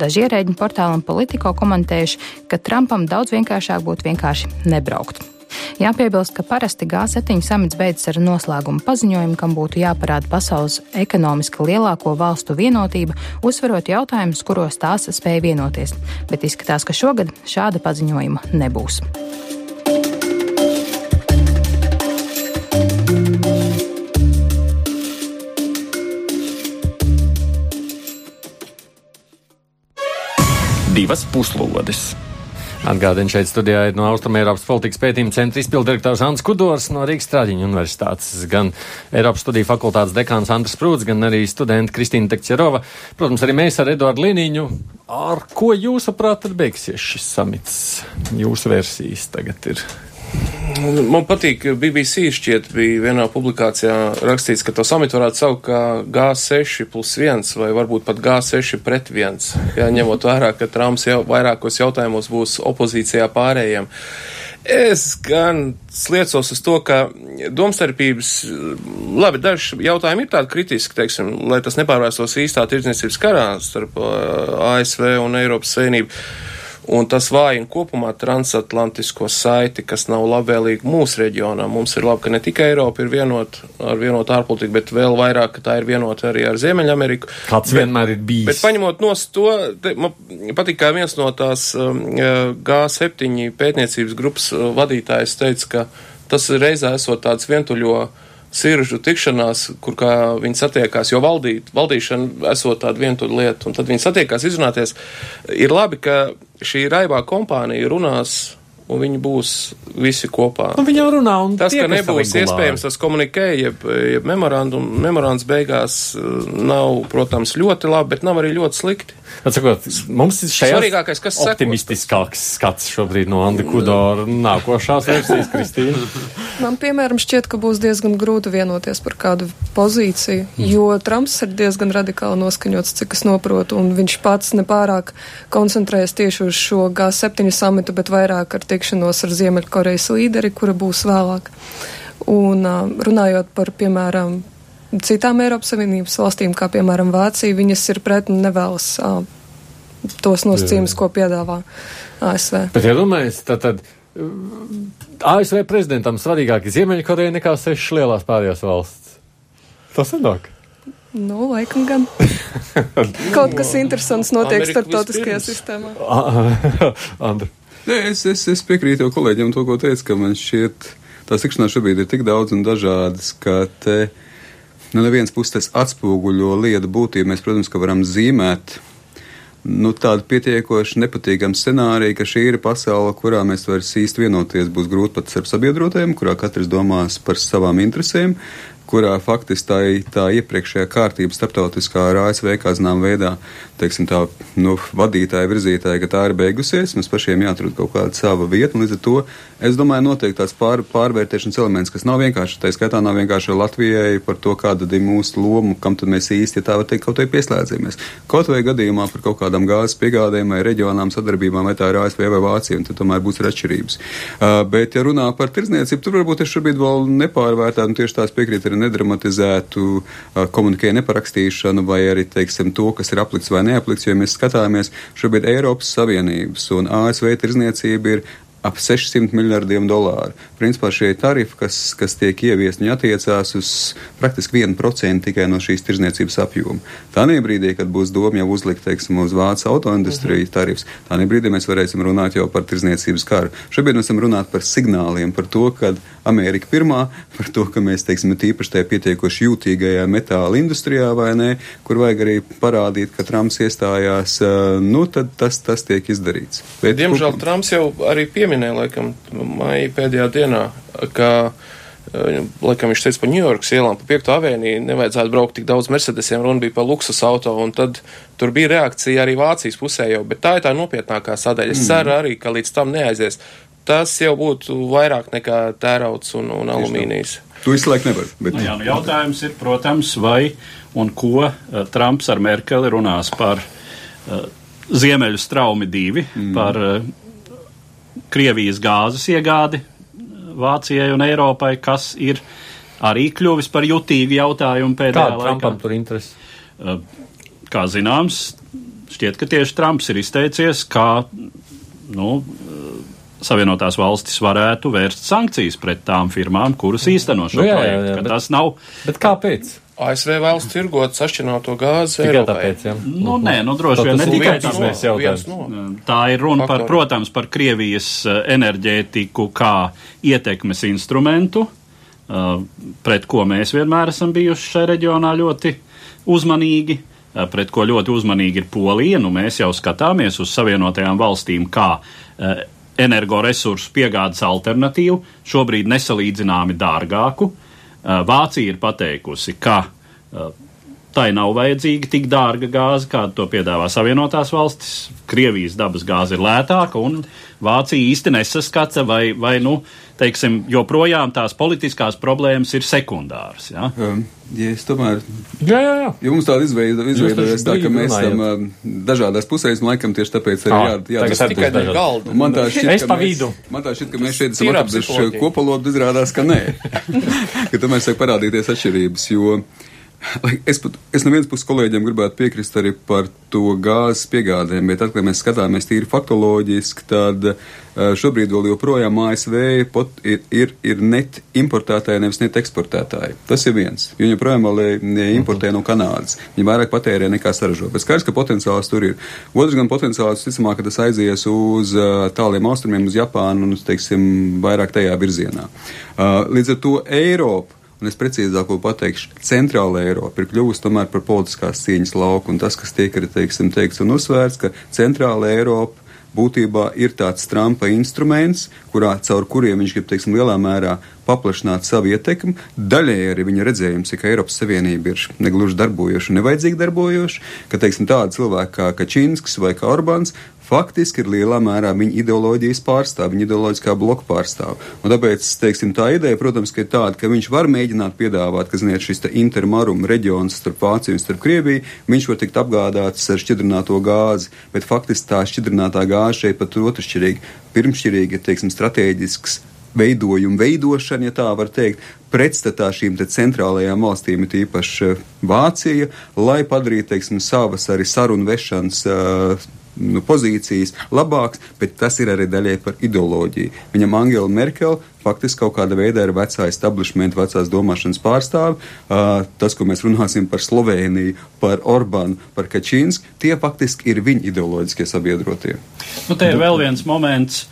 Daži ierēģi portālam Politico komentējuši, ka Trumpam daudz vienkāršāk būtu vienkārši nebraukt. Jāpiebilst, ka parasti G7 samits beidzas ar noslēguma paziņojumu, kam būtu jāparāda pasaules ekonomiski lielāko valstu vienotība, uzsverot jautājumus, kuros tās spēja vienoties. Bet izskatās, ka šogad šāda paziņojuma nebūs. divas puslodes. Atgādini šeit studijā ir no Austrumēropas politikas pētījuma centra izpildirektors Ants Kudors no Rīgas Strāģiņa universitātes, gan Eiropas studiju fakultātes dekāns Andris Prūts, gan arī studenta Kristīna Tekķerova. Protams, arī mēs ar Eduardu Liniņu. Ar ko jūsuprāt tad beigsies šis samits? Jūsu versijas tagad ir. Man patīk, BBC šķiet bija vienā publikācijā rakstīts, ka to samitu varētu saukt kā G6 plus 1 vai varbūt pat G6 pret 1, ja ņemot vērā, ka Trumps jau vairākos jautājumos būs opozīcijā pārējiem. Es gan sliecos uz to, ka domstarpības, labi, daži jautājumi ir tādi kritiski, teiksim, lai tas nepārvērstos īstā tirdzniecības karā starp ASV un Eiropas Savienību un tas vājina kopumā transatlantisko saiti, kas nav labvēlīgi mūsu reģionā. Mums ir labi, ka ne tikai Eiropa ir vienota ar vienotu ārpolitiku, bet vēl vairāk, ka tā ir vienota arī ar Ziemeļameriku. Kāds bet, vienmēr ir bijis. Bet paņemot no to, te, man patīk, kā viens no tās um, G7 pētniecības grupas uh, vadītājs teica, ka tas reizē esot tāds vientuļo siržu tikšanās, kur viņi satiekās, jo valdīt, valdīšana esot tāda vientuļa lieta, un tad viņi satiekās izrunāties. Ir labi, ka šī raibā kompānija runās un viņi būs visi kopā. Nu, viņi jau runā, un tas, ka nebūs iespējams tas komunikē, jeb, jeb memorands beigās nav, protams, ļoti labi, bet nav arī ļoti slikti. Atsakot, mums ir šajā svarīgākais, kas optimistiskāks skats šobrīd no Andi Kudora nākošās versijas, Kristīna. Man, piemēram, šķiet, ka būs diezgan grūti vienoties par kādu pozīciju, mm. jo Trumps ir diezgan radikāli noskaņots, cik es noprotu, un viņš pats nepārāk koncentrējas tieši uz šo G7 samitu, bet vairāk ar tikšanos ar Ziemeļkorejas līderi, kura būs vēlāk. Un runājot par, piemēram, citām Eiropas Savienības valstīm, kā piemēram Vācija, viņas ir pret un nevēlas uh, tos nosacījumus, ko piedāvā ASV. Bet, ja domājies, tad, tad ASV prezidentam svarīgāk ir Ziemeļkoreja nekā sešas lielās pārējās valsts. Tas sanāk. Nu, laikam gan. Kaut kas interesants notiek starptautiskajā sistēmā. Andri. Nē, es, es, es piekrītu jau kolēģiem to, ko teica, ka man šķiet, tās tikšanās šobrīd ir tik daudz un dažādas, ka te. Uh, Nu, neviens puses tas atspoguļo lietu būtību. Mēs, protams, varam zīmēt nu, tādu pietiekoši nepatīkamu scenāriju, ka šī ir pasaule, kurā mēs vairs īsti vienoties būs grūti pat starp sabiedrotajiem, kurā katrs domās par savām interesēm, kurā faktiski tā, tā iepriekšējā kārtība starptautiskā ar ASV kā zinām veidā, teiksim tā, nu, vadītāja, virzītāja, ka tā ir beigusies, mums pašiem jāatrod kaut kāda sava vieta, līdz ar to es domāju, noteikti tāds pār, pārvērtēšanas elements, kas nav vienkārši, tā skaitā nav vienkārši Latvijai par to, kāda ir mūsu loma, kam tad mēs īsti, ja tā var teikt, kaut vai pieslēdzamies. Kaut vai gadījumā par kaut kādām gāzes piegādēm vai reģionām sadarbībām, vai tā ir ASV vai Vācija, un tad tomēr būs ir atšķirības. Uh, bet, ja runā par tirdzniecību, tur varbūt es šobrīd vēl nepārvērtētu, un tieši tās piekrīt arī nedramatizētu komunikē neparakstīšanu vai arī, teiksim, to, kas ir aplikts vai neaplikts, jo mēs skatāmies šobrīd Eiropas Savienības un ASV tirzniecība ir ap 600 miljardiem dolāru. Principā šie tarifi, kas, kas tiek ieviesti, viņi attiecās uz praktiski 1% tikai no šīs tirzniecības apjoma. Tādā brīdī, kad būs doma jau uzlikt, teiksim, uz vācu autoindustriju -huh. tarifs, tādā brīdī mēs varēsim runāt jau par tirzniecības karu. Šobrīd mēs varam runāt par signāliem, par to, ka Amerika pirmā, par to, ka mēs, teiksim, tīpaši tajā pietiekoši jūtīgajā metāla industrijā vai nē, kur vajag arī parādīt, ka Trumps iestājās, nu, tad tas, tas tiek izdarīts. Bet, Diemžēl Trumps jau arī pieminēja pieminēja, laikam, maija pēdējā dienā, ka, eh, laikam viņš teica, pa Ņujorkas ielām, pa 5. avēnī nevajadzētu braukt tik daudz Mercedesiem, runa bija par luksus auto, un tad tur bija reakcija arī Vācijas pusē jau, bet tā ir tā nopietnākā sadaļa. Es mm. ceru arī, ka līdz tam neaizies. Tas jau būtu vairāk nekā tērauds un, un alumīnijas. To izslēgt nevar. Bet... Nu, jā, nu jautājums ir, protams, vai un ko uh, Trumps ar Merkeli runās par uh, Ziemeļu straumi divi, mm. par uh, Krievijas gāzes iegādi Vācijai un Eiropai, kas ir arī kļuvis par jutīgu jautājumu pēdējā Kāda laikā. Trumpam tur interesi? Uh, kā zināms, šķiet, ka tieši Trumps ir izteicies, kā nu, uh, Savienotās valstis varētu vērst sankcijas pret tām firmām, kuras īsteno šo nu, jā, projektu. Jā, jā, bet, tas nav. Bet kāpēc? ASV vēlas tirgot sašķināto gāzi. Tikai Eiropai. tāpēc, jā. Nu, nē, nu droši vien ne tikai tāpēc. No, no. Tā ir runa par, protams, par Krievijas eh, enerģētiku kā ietekmes instrumentu, uh, pret ko mēs vienmēr esam bijuši šajā reģionā ļoti uzmanīgi. pret ko ļoti uzmanīgi ir Polija. Nu, mēs jau skatāmies uz Savienotajām valstīm kā energoresursu piegādes alternatīvu, šobrīd nesalīdzināmi dārgāku. Vācija ir pateikusi, ka tai nav vajadzīga tik dārga gāze, kādu to piedāvā Savienotās valstis. Krievijas dabas gāze ir lētāka, un Vācija īsti nesaskata, vai, vai nu, teiksim, joprojām tās politiskās problēmas ir sekundāras. Ja? Um, ja es tomēr. Jā, jā, jā. Ja mums tāda izveido, izveidojas tā, ka mēs esam um, dažādās pusēs, un laikam tieši tāpēc arī jā, jā, tas tikai daļa galda. Man tā šķiet, es pa vidu. Man tā šķiet, ka mēs šeit esam atraduši kopalodu, izrādās, ka nē. ka tomēr sāk parādīties atšķirības, jo. Es, pat, es no vienas puses kolēģiem gribētu piekrist arī par to gāzes piegādēm, bet kad mēs skatāmies tīri faktoloģiski, tad šobrīd vēl joprojām ASV pot, ir, ir, ir net importētāji, nevis net eksportētāji. Tas ir viens. Viņi joprojām vēl importē no Kanādas. Viņi vairāk patērē nekā saražo. Bet skaidrs, ka potenciāls tur ir. Otrs gan potenciāls, ticamāk, ka tas aizies uz tāliem austrumiem, uz Japānu un, teiksim, vairāk tajā virzienā. Līdz ar to Eiropa un es precīzāk pateikšu, centrāla Eiropa ir kļuvusi tomēr par politiskās cīņas lauku, un tas, kas tiek arī, teiksim, teikts un uzsvērts, ka centrāla Eiropa būtībā ir tāds Trumpa instruments, kurā caur kuriem viņš grib, teiksim, lielā mērā paplašināt savu ietekmi. Daļēji arī viņa redzējums, ka Eiropas Savienība ir negluži darbojoša un nevajadzīgi darbojoša, ka, teiksim, tādi cilvēki kā Kačīnskis vai kā Orbāns faktiski ir lielā mērā viņa ideoloģijas pārstāv, viņa ideoloģiskā bloka pārstāv. Un tāpēc, teiksim, tā ideja, protams, ir tāda, ka viņš var mēģināt piedāvāt, ka, ziniet, šis intermarum reģions starp Vāciju un starp Krieviju, viņš var tikt apgādāts ar šķidrināto gāzi, bet faktiski tā šķidrinātā gāze šeit pat otršķirīga, pirmšķirīga, teiksim, strateģisks veidojumu veidošana, ja tā var teikt, pretstatā šīm centrālajām valstīm, ir īpaši Vācija, lai padarītu, teiksim, savas arī sarunu vešanas uh, nu, pozīcijas labāks, bet tas ir arī daļai par ideoloģiju. Viņam Angela Merkel faktiski kaut kāda veida ir vecā establishment, vecās domāšanas pārstāvi. Uh, tas, ko mēs runāsim par Sloveniju, par Orbānu, par Kačīnsku, tie faktiski ir viņa ideoloģiskie sabiedrotie. Nu, te ir vēl viens moments.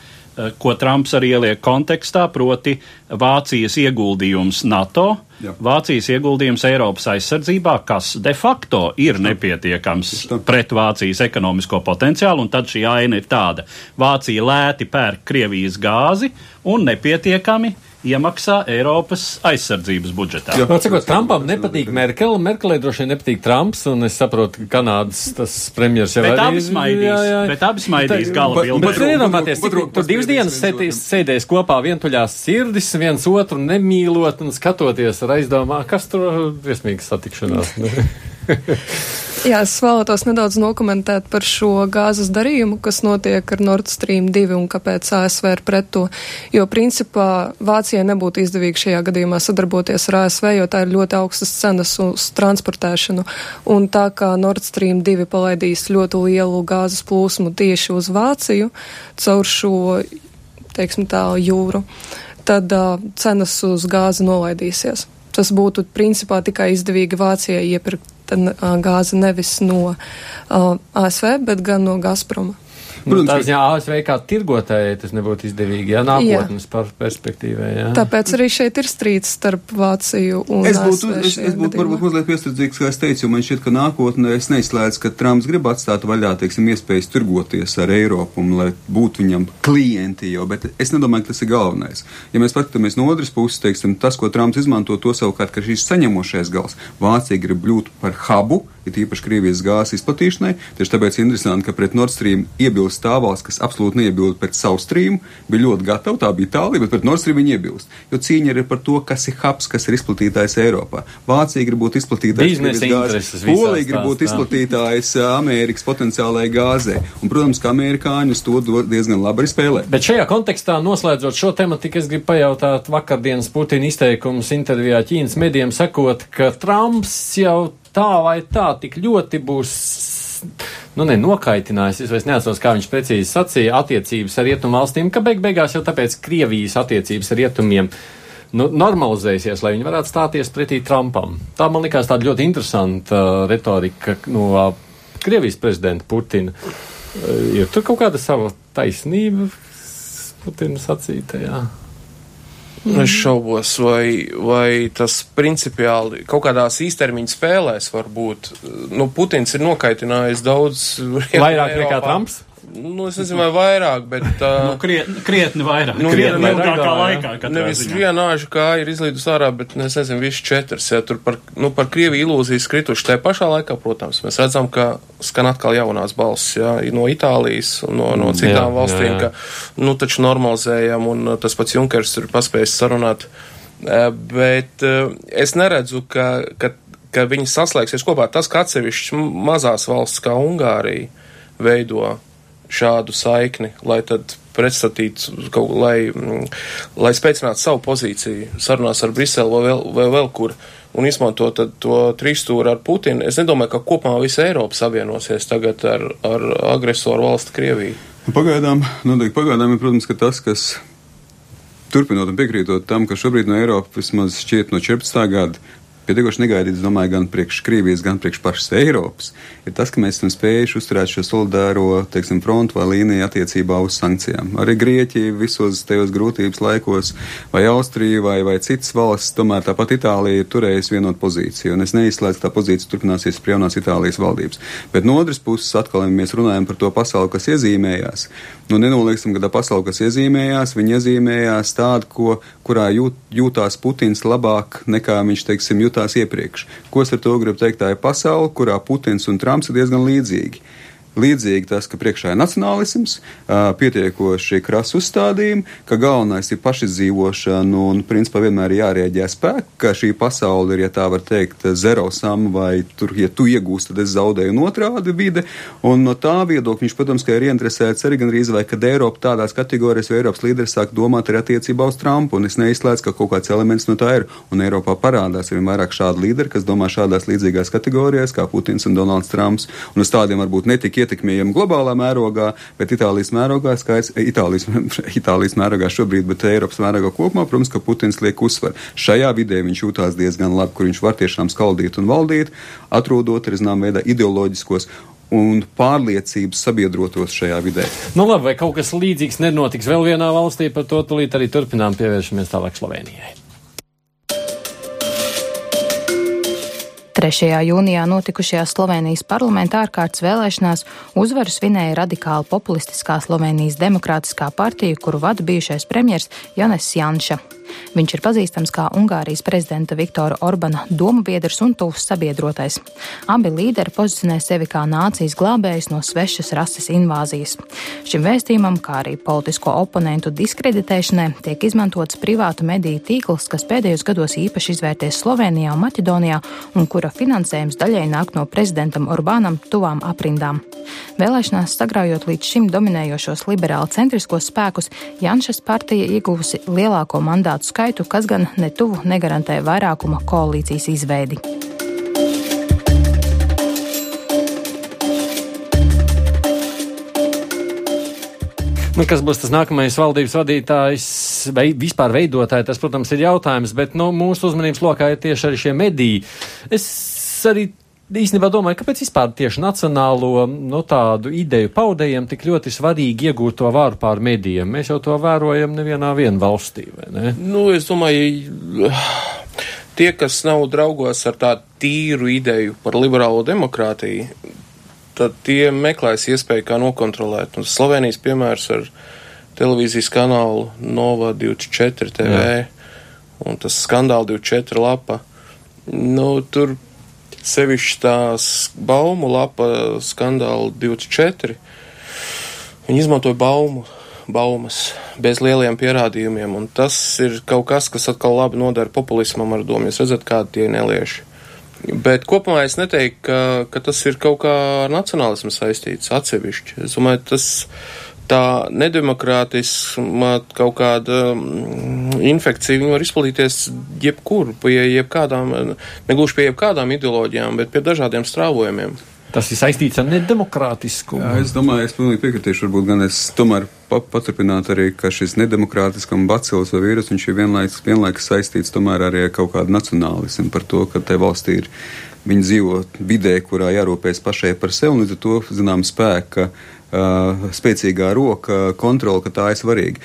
Ko Trumps arī ieliek kontekstā, proti Vācijas ieguldījums NATO, Jā. Vācijas ieguldījums Eiropas aizsardzībā, kas de facto ir nepietiekams pret Vācijas ekonomisko potenciālu, un tad šī aina ir tāda. Vācija lēti pērk Krievijas gāzi un nepietiekami iemaksā Eiropas aizsardzības budžetā. Jā, no, cikot, Trumpam nepatīk Merkele, Merkelē droši vien nepatīk Trumps, un es saprotu, ka Kanādas tas premjers jau bet arī... Smaidīs, jā, jā. Bet abi smaidīs gala bildi. Bet iedomāties, tur divas dienas sēdēs, sēdēs kopā vientuļās sirdis, viens otru nemīlot un skatoties ar aizdomā, kas tur briesmīgas satikšanās. Jā, es vēlētos nedaudz nokomentēt par šo gāzes darījumu, kas notiek ar Nord Stream 2 un kāpēc ASV ir pret to. Jo principā Vācijai nebūtu izdevīgi šajā gadījumā sadarboties ar ASV, jo tā ir ļoti augstas cenas uz transportēšanu. Un tā kā Nord Stream 2 palaidīs ļoti lielu gāzes plūsmu tieši uz Vāciju caur šo, teiksim tā, jūru, tad uh, cenas uz gāzi nolaidīsies. Tas būtu principā tikai izdevīgi Vācijai iepirkt gāzi nevis no ASV, bet gan no Gazproma. Protams, tā ziņā ASV kā tirgotājai tas nebūtu izdevīgi, ja nākotnes jā. perspektīvai. Jā. Tāpēc arī šeit ir strīds starp Vāciju un es būtu, ASV. Es, es būtu varbūt mazliet piestardzīgs, kā es teicu, jo man šķiet, ka nākotnē es neizslēdzu, ka Trumps grib atstāt vaļā, teiksim, iespējas tirgoties ar Eiropu un lai būtu viņam klienti jau, bet es nedomāju, ka tas ir galvenais. Ja mēs paskatāmies no otras puses, teiksim, tas, ko Trumps izmanto, to savukārt, ka šīs saņemošais gals Vācija grib kļūt par hubu, ir īpaši Krievijas gāzes izplatīšanai. Tieši tāpēc interesanti, ka pret Nord Stream iebilst tā valsts, kas absolūti neiebilst pret savu streamu, bija ļoti gatava, tā bija Itālija, bet pret Nord Stream viņi iebilst. Jo cīņa ir par to, kas ir hubs, kas ir izplatītājs Eiropā. Vācija grib būt izplatītājs gāzes, Polija grib būt izplatītājs Amerikas potenciālajai gāzē. Un, protams, ka amerikāņi uz to diezgan labi arī spēlē. Bet šajā kontekstā, noslēdzot šo tematiku, es gribu pajautāt vakardienas Putina izteikumus intervijā Ķīnas medijiem, sakot, ka Trumps jau tā vai tā tik ļoti būs. Nu, ne, nokaitinājis, es vairs neatceros, kā viņš precīzi sacīja, attiecības ar rietumu valstīm, ka beig beigās jau tāpēc Krievijas attiecības ar rietumiem nu, normalizēsies, lai viņi varētu stāties pretī Trumpam. Tā man likās tāda ļoti interesanta uh, retorika no uh, Krievijas prezidenta Putina. Uh, ir tur kaut kāda sava taisnība Putina sacītajā? Mm. Es šaubos, vai, vai tas principiāli kaut kādās īstermiņa spēlēs var būt. Nu, Putins ir nokaitinājis daudz. Vairāk nekā Trumps? Nu, es nezinu, vai vairāk, bet. Uh, nu, krietni, krietni vairāk. Nu, krietni vairāk, ilgākā laikā. Nevis viena āža kā ir izlīdus ārā, bet, nu, es nezinu, viss četras. Ja, tur par, nu, par Krieviju ilūzijas krituši. Tajā pašā laikā, protams, mēs redzam, ka skan atkal jaunās balss, ja, no Itālijas un no, no citām jā, valstīm, jā, jā. ka, nu, taču normalizējam, un tas pats Junkers ir paspējis sarunāt. Bet es neredzu, ka, ka, ka viņi saslēgsies kopā. Tas, ka atsevišķi mazās valsts kā Ungārija veido šādu saikni, lai tad pretstatītu, lai, mm, lai spēcinātu savu pozīciju sarunās ar Briselu vai vēl, vai vēl kur un izmantot to trīsstūri ar Putinu. Es nedomāju, ka kopumā visa Eiropa savienosies tagad ar, ar agresoru valsti Krieviju. Nu, pagaidām, noteikti pagaidām ir, protams, ka tas, kas turpinot un piekrītot tam, ka šobrīd no Eiropas vismaz šķiet no 14. gada pietiekoši negaidīts, domāju, gan priekš Krievijas, gan priekš pašas Eiropas, ir tas, ka mēs esam spējuši uzturēt šo solidāro, teiksim, frontu vai līniju attiecībā uz sankcijām. Arī Grieķija visos tajos grūtības laikos, vai Austrija, vai, vai citas valsts, tomēr tāpat Itālija ir turējusi vienot pozīciju, un es neizslēdzu, ka tā pozīcija turpināsies pie jaunās Itālijas valdības. Bet no otras puses, atkal, ja mēs runājam par to pasauli, kas iezīmējās, nu nenolieksim, ka tā pasauli, kas iezīmējās, viņi iezīmējās tādu, ko, kurā jūt, jūtās Putins labāk nekā viņš, teiksim, jūt jūtās iepriekš. Ko es ar to gribu teikt? Tā ir pasaule, kurā Putins un Trumps ir diezgan līdzīgi. Līdzīgi tas, ka priekšā ir nacionālisms, pietiekoši krasu uzstādījumi, ka galvenais ir pašizdzīvošana un, principā, vienmēr ir jārēģē spēku, ka šī pasaule ir, ja tā var teikt, zero sum vai tur, ja tu iegūsti, tad es zaudēju un otrādi vide. Un no tā viedokļa viņš, protams, ka ir ieinteresēts arī gan rīz vai, kad Eiropa tādās kategorijās, vai Eiropas līderis sāk domāt arī attiecībā uz Trumpu, un es neizslēdzu, ka kaut kāds elements no tā ir. Un Eiropā parādās arī vairāk šādu līderi, kas domā šādās līdzīgās kategorijās, kā Putins un Donalds Trumps, un uz tādiem varbūt netika ietekmējami globālā mērogā, bet Itālijas mērogā skaits, Itālijas, Itālijas mērogā šobrīd, bet Eiropas mērogā kopumā, protams, ka Putins liek uzsver. Šajā vidē viņš jūtās diezgan labi, kur viņš var tiešām skaldīt un valdīt, atrodot, arī zinām, veidā ideoloģiskos un pārliecības sabiedrotos šajā vidē. Nu, labi, vai kaut kas līdzīgs nenotiks vēl vienā valstī, par to tulīt arī turpinām pievēršamies tālāk Slovenijai. 3. jūnijā notikušajās Slovenijas parlamenta ārkārtas vēlēšanās uzvaru svinēja radikāla populistiskā Slovenijas demokrātiskā partija, kuru vada bijušais premjers Janis Janša. Viņš ir pazīstams kā Ungārijas prezidenta Viktora Orbana domu biedrs un tuvs sabiedrotais. Abi līderi pozicionē sevi kā nācijas glābējus no svešas rases invāzijas. Šim vēstījumam, kā arī politisko oponentu diskreditēšanai, tiek izmantots privātu mediju tīkls, kas pēdējos gados īpaši izvērties Slovenijā un Maķedonijā un kura finansējums daļai nāk no prezidentam Orbānam tuvām aprindām. Vēlēšanās sagraujot līdz šim dominējošos liberāli centriskos spēkus, Janšas partija ieguvusi lielāko mandātu skaitu, kas gan netuvu negarantē vairākuma koalīcijas izveidi. Nu, kas būs tas nākamais valdības vadītājs vai vispār veidotājs, tas, protams, ir jautājums, bet nu, mūsu uzmanības lokā ir tieši arī šie mediji. Es arī īstenībā domāju, kāpēc vispār tieši nacionālo no nu, tādu ideju paudējiem tik ļoti svarīgi iegūt to varu pār medijiem. Mēs jau to vērojam nevienā vien valstī, vai ne? Nu, es domāju, tie, kas nav draugos ar tādu tīru ideju par liberālo demokrātiju, tad tie meklēs iespēju kā nokontrolēt. Un Slovenijas piemērs ar televīzijas kanālu Nova 24 TV Jā. un tas skandāla 24 lapa. Nu, tur sevišķi tās baumu lapa skandāla 24. Viņi izmantoja baumu, baumas bez lieliem pierādījumiem, un tas ir kaut kas, kas atkal labi nodara populismam ar domu. Jūs redzat, kādi tie nelieši. Bet kopumā es neteiktu, ka, ka tas ir kaut kā ar nacionālismu saistīts atsevišķi. Es domāju, tas tā nedemokrātisma kaut kāda mm, infekcija, viņa var izplatīties jebkur, pie jebkādām, negluži pie jebkādām ideoloģijām, bet pie dažādiem strāvojumiem. Tas ir saistīts ar nedemokrātiskumu. Jā, es domāju, es pilnīgi piekritīšu, varbūt gan es tomēr pa, paturpinātu arī, ka šis nedemokrātiskam bacils vai vīrus, viņš ir vienlaiks, vienlaiks saistīts tomēr arī ar kaut kādu nacionālismu par to, ka te valstī ir, viņi dzīvo vidē, kurā jārūpējas pašai par sevi, un līdz ar to, zinām, spēka uh, spēcīgā roka kontrola, ka tā ir svarīga.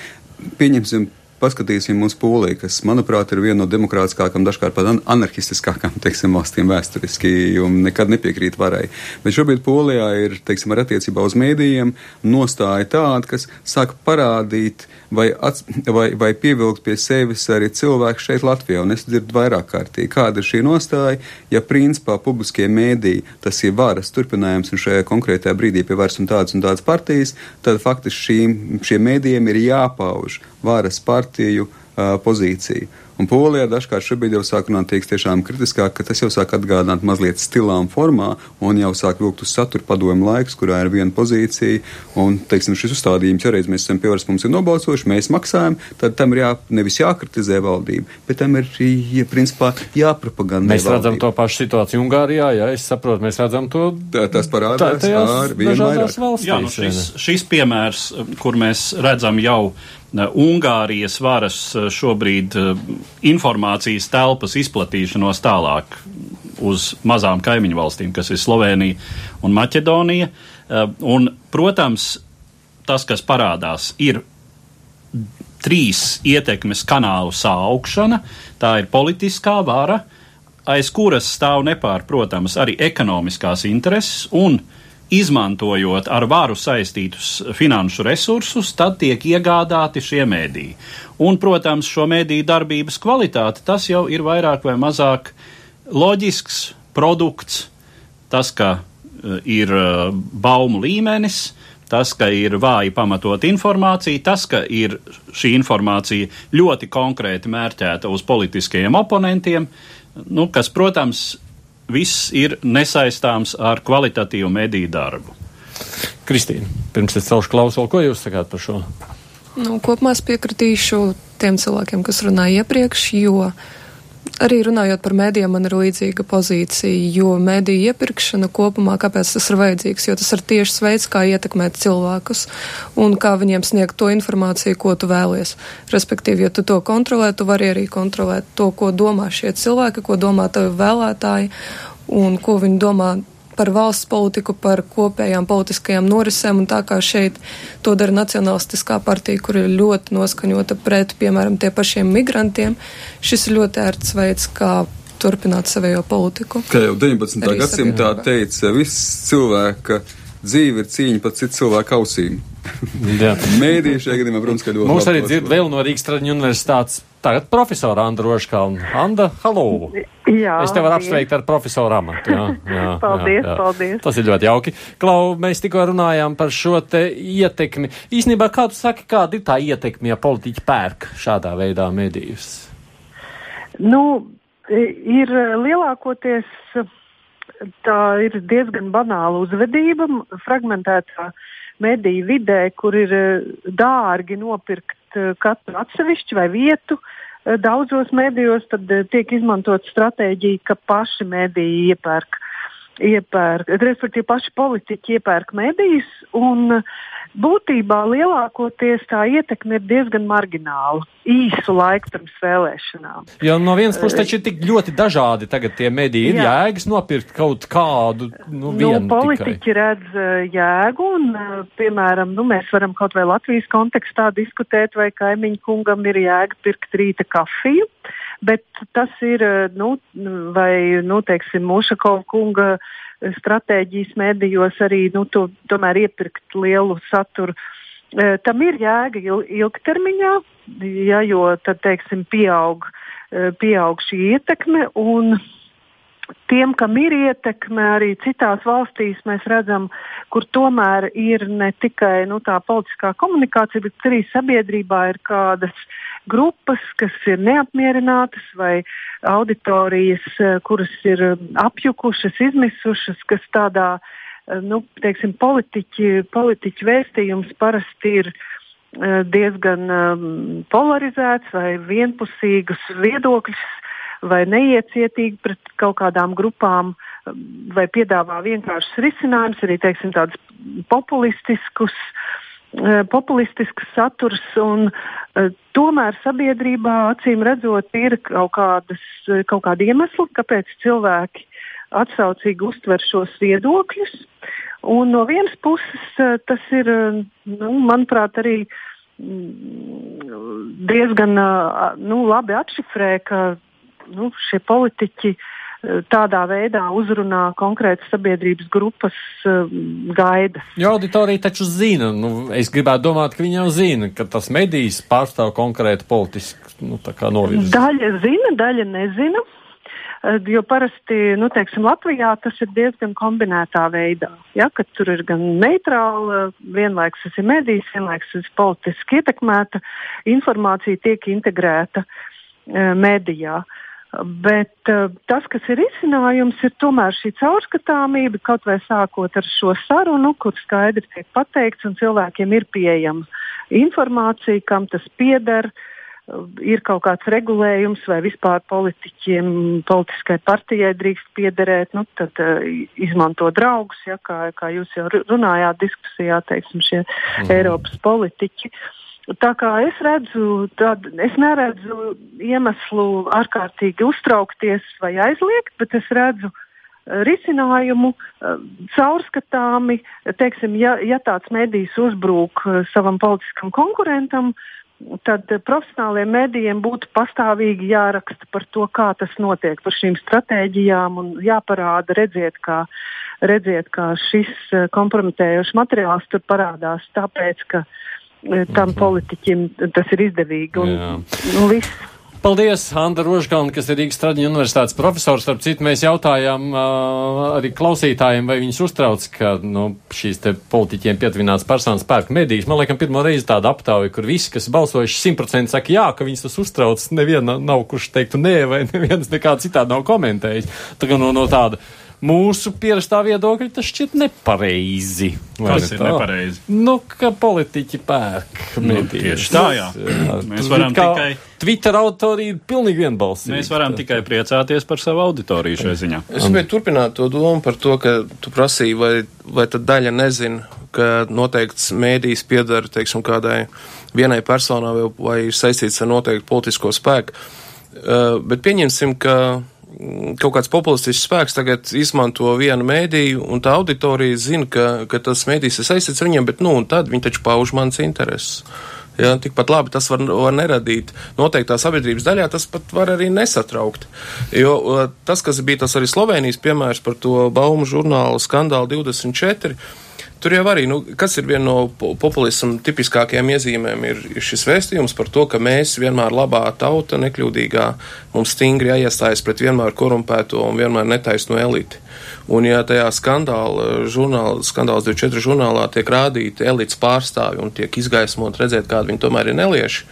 Pieņemsim paskatīsim uz Poliju, kas, manuprāt, ir viena no demokrātiskākām, dažkārt pat anarchistiskākām, teiksim, valstīm vēsturiski un nekad nepiekrīt varai. Bet šobrīd Polijā ir, teiksim, ar attiecībā uz mēdījiem nostāja tāda, kas sāk parādīt vai, ats, vai, vai pievilkt pie sevis arī cilvēku šeit Latvijā, un es dzirdu vairāk kārtīgi, kāda ir šī nostāja, ja principā publiskie mēdīji, tas ir varas turpinājums un šajā konkrētajā brīdī pie varas un tādas un tādas partijas, tad faktiski šīm, šiem mēdījiem ir jāpauž varas partiju uh, pozīcija. Un Polijā dažkārt šobrīd jau sāk runāt tiešām kritiskāk, ka tas jau sāk atgādināt mazliet stilām formā un jau sāk vilkt uz satura padomu laiks, kurā ir viena pozīcija. Un, teiksim, šis uzstādījums, ja reiz mēs esam pievērsti, mums ir nobalsojuši, mēs maksājam, tad tam ir jā, nevis jākritizē valdība, bet tam ir, ja, principā, jāpropagandē. Mēs redzam valdība. to pašu situāciju Ungārijā, ja es saprotu, mēs redzam to. Tā, tas parādās tā, ar. Valstīs, jā, nu šis, šis piemērs, kur mēs redzam jau Ungārijas varas eh, šobrīd eh, informācijas telpas izplatīšanos tālāk uz mazām kaimiņu valstīm, kas ir Slovenija un Maķedonija. Eh, un, protams, tas, kas parādās, ir trīs ietekmes kanālu saaugšana. Tā ir politiskā vara, aiz kuras stāv nepārprotams arī ekonomiskās intereses un uh, izmantojot ar varu saistītus finanšu resursus, tad tiek iegādāti šie mēdīji. Un, protams, šo mēdīju darbības kvalitāte tas jau ir vairāk vai mazāk loģisks produkts, tas, ka uh, ir uh, baumu līmenis, tas, ka ir vāji pamatot informācija, tas, ka ir šī informācija ļoti konkrēti mērķēta uz politiskajiem oponentiem, nu, kas, protams, viss ir nesaistāms ar kvalitatīvu mediju darbu. Kristīna, pirms es celšu klausulu, ko jūs sakāt par šo? Nu, kopumā es piekritīšu tiem cilvēkiem, kas runāja iepriekš, jo uh, Arī runājot par mēdījiem, man ir līdzīga pozīcija, jo mēdīja iepirkšana kopumā, kāpēc tas ir vajadzīgs, jo tas ir tieši veids, kā ietekmēt cilvēkus un kā viņiem sniegt to informāciju, ko tu vēlies. Respektīvi, ja tu to kontrolē, tu vari arī kontrolēt to, ko domā šie cilvēki, ko domā tavi vēlētāji un ko viņi domā par valsts politiku, par kopējām politiskajām norisēm, un tā kā šeit to dara Nacionalistiskā partija, kur ir ļoti noskaņota pret, piemēram, tie pašiem migrantiem, šis ir ļoti ērts veids, kā turpināt savējo politiku. Kā jau 19. gadsimtā teica, viss cilvēka dzīve ir cīņa pat citu cilvēku ausīm. Mēdī šajā gadījumā, protams, ka ļoti. Mums arī dzird vēl no Rīgas Traģiņu universitātes tagad profesora Anda Roškalna. Anda, halo! Jā, es tev varu apsveikt ar profesoru amatu. Jā, jā, paldies, jā, jā. paldies. Tas ir ļoti jauki. Klau, mēs tikko runājām par šo te ietekmi. Īsnībā, kā tu saki, kāda ir tā ietekme, ja politiķi pērk šādā veidā medijus? Nu, ir lielākoties tā ir diezgan banāla uzvedība, fragmentētā mediju vidē, kur ir eh, dārgi nopirkt katru atsevišķu vai vietu. Eh, daudzos medijos tad tiek izmantot stratēģija, ka paši mediji iepērk, iepērk respektīvi paši politiķi iepērk medijas un uh, būtībā lielākoties tā ietekme ir diezgan margināla īsu laiku pirms vēlēšanām. Jo no vienas puses taču ir tik ļoti dažādi tagad tie mediji. Ir Jā. jēgas nopirkt kaut kādu, nu, nu politiķi tikai. redz uh, jēgu un, uh, piemēram, nu, mēs varam kaut vai Latvijas kontekstā diskutēt, vai kaimiņu kungam ir jēga pirkt rīta kafiju. Bet tas ir, uh, nu, vai, nu, teiksim, Mušakova kunga uh, stratēģijas mēdījos arī nu, to, tomēr iepirkt lielu saturu. E, tam ir jēga il, ilgtermiņā, ja, jo tad, teiksim, pieaug, pieaug šī ietekme. Un, tiem, kam ir ietekme arī citās valstīs, mēs redzam, kur tomēr ir ne tikai nu, tā politiskā komunikācija, bet arī sabiedrībā ir kādas grupas, kas ir neapmierinātas vai auditorijas, eh, kuras ir eh, apjukušas, izmisušas, kas tādā, eh, nu, teiksim, politiķi, politiķi vēstījums parasti ir diezgan um, polarizēts vai vienpusīgus viedokļus vai neiecietīgi pret kaut kādām grupām, vai piedāvā vienkāršus risinājumus, arī teiksim, tādus populistiskus Eh, populistisks saturs, un uh, tomēr sabiedrībā acīm redzot ir kaut, kādas, eh, kaut kādi iemesli, kāpēc cilvēki atsaucīgi uztver šos viedokļus. Un no vienas puses uh, tas ir, nu, manuprāt, arī mm, diezgan nu, labi atšifrē, ka nu, šie politiķi tādā veidā uzrunā konkrētas sabiedrības grupas uh, gaidas. Jo auditorija taču zina, nu, es gribētu domāt, ka viņi jau zina, ka tas medijs pārstāv konkrētu politisku nu, novirzi. Daļa zina, daļa nezina. Jo parasti, nu, teiksim, Latvijā tas ir diezgan kombinētā veidā. Ja, kad tur ir gan neitrāla, vienlaikus tas ir medijs, vienlaikus tas ir politiski ietekmēta, informācija tiek integrēta medijā. Uh, Bet uh, tas, kas ir izcinājums, ir tomēr šī caurskatāmība, kaut vai sākot ar šo sarunu, kur skaidri tiek pateikts, un cilvēkiem ir pieejama informācija, kam tas pieder, uh, ir kaut kāds regulējums, vai vispār politiķiem, politiskai partijai drīkst piederēt, nu, tad uh, izmanto draugus, ja, kā, kā jūs jau runājāt diskusijā, teiksim, šie mhm. Eiropas politiķi. Uh, Tā kā es redzu, tad es neredzu iemeslu ārkārtīgi uztraukties vai aizliegt, bet es redzu uh, risinājumu uh, caurskatāmi. Teiksim, ja, ja tāds medijs uzbrūk uh, savam politiskam konkurentam, tad profesionāliem medijiem būtu pastāvīgi jāraksta par to, kā tas notiek, par šīm stratēģijām un jāparāda, redziet, kā, redziet, kā šis kompromitējošs materiāls tur parādās, tāpēc, ka uh, tam mhm. politiķim tas ir izdevīgi. Un, un viss. Paldies, Anta Rožkalna, kas ir Rīgas Traģiņu universitātes profesors. Starp citu, mēs jautājām uh, arī klausītājiem, vai viņus uztrauc, ka nu, šīs te politiķiem pietuvināts personas pērk medijas. Man liekas, pirmo reizi tāda aptauja, kur visi, kas balsojuši 100% saka jā, ka viņus tas uztrauc. Neviena nav, kurš teiktu nē, vai neviens nekā citādi nav komentējis. Tā kā no, no tāda mūsu pierastā viedokļa tas šķiet nepareizi. Tas ir tā? nepareizi. Nu, ka politiķi pērk nu, tieši tā, jā. Mēs varam tikai. Twitter autorija ir pilnīgi vienbalsīga. Mēs varam tikai priecāties par savu auditoriju šajā ziņā. Es gribēju turpināt to domu par to, ka tu prasīji, vai, vai tad daļa nezina, ka noteikts mēdījis piedara, teiksim, kādai vienai personai vai, vai ir saistīts ar noteiktu politisko spēku. Uh, bet pieņemsim, ka kaut kāds populistisks spēks tagad izmanto vienu mēdīju, un tā auditorija zina, ka, ka tas mēdījis ir saistīts ar viņiem, bet, nu, un tad viņi taču pauž mans intereses. Ja, tikpat labi tas var, var neradīt noteiktā sabiedrības daļā, tas pat var arī nesatraukt. Jo tas, kas bija tas arī Slovenijas piemērs par to baumu žurnālu skandālu 24, Tur jau arī, nu, kas ir viena no populismu tipiskākajām iezīmēm, ir, ir šis vēstījums par to, ka mēs vienmēr labā tauta, nekļūdīgā, mums stingri jāiestājas pret vienmēr korumpēto un vienmēr netaisno eliti. Un ja tajā skandāla žurnāla, skandāls 24 žurnālā tiek rādīti elites pārstāvi un tiek izgaismot redzēt, kādi viņi tomēr ir nelieši,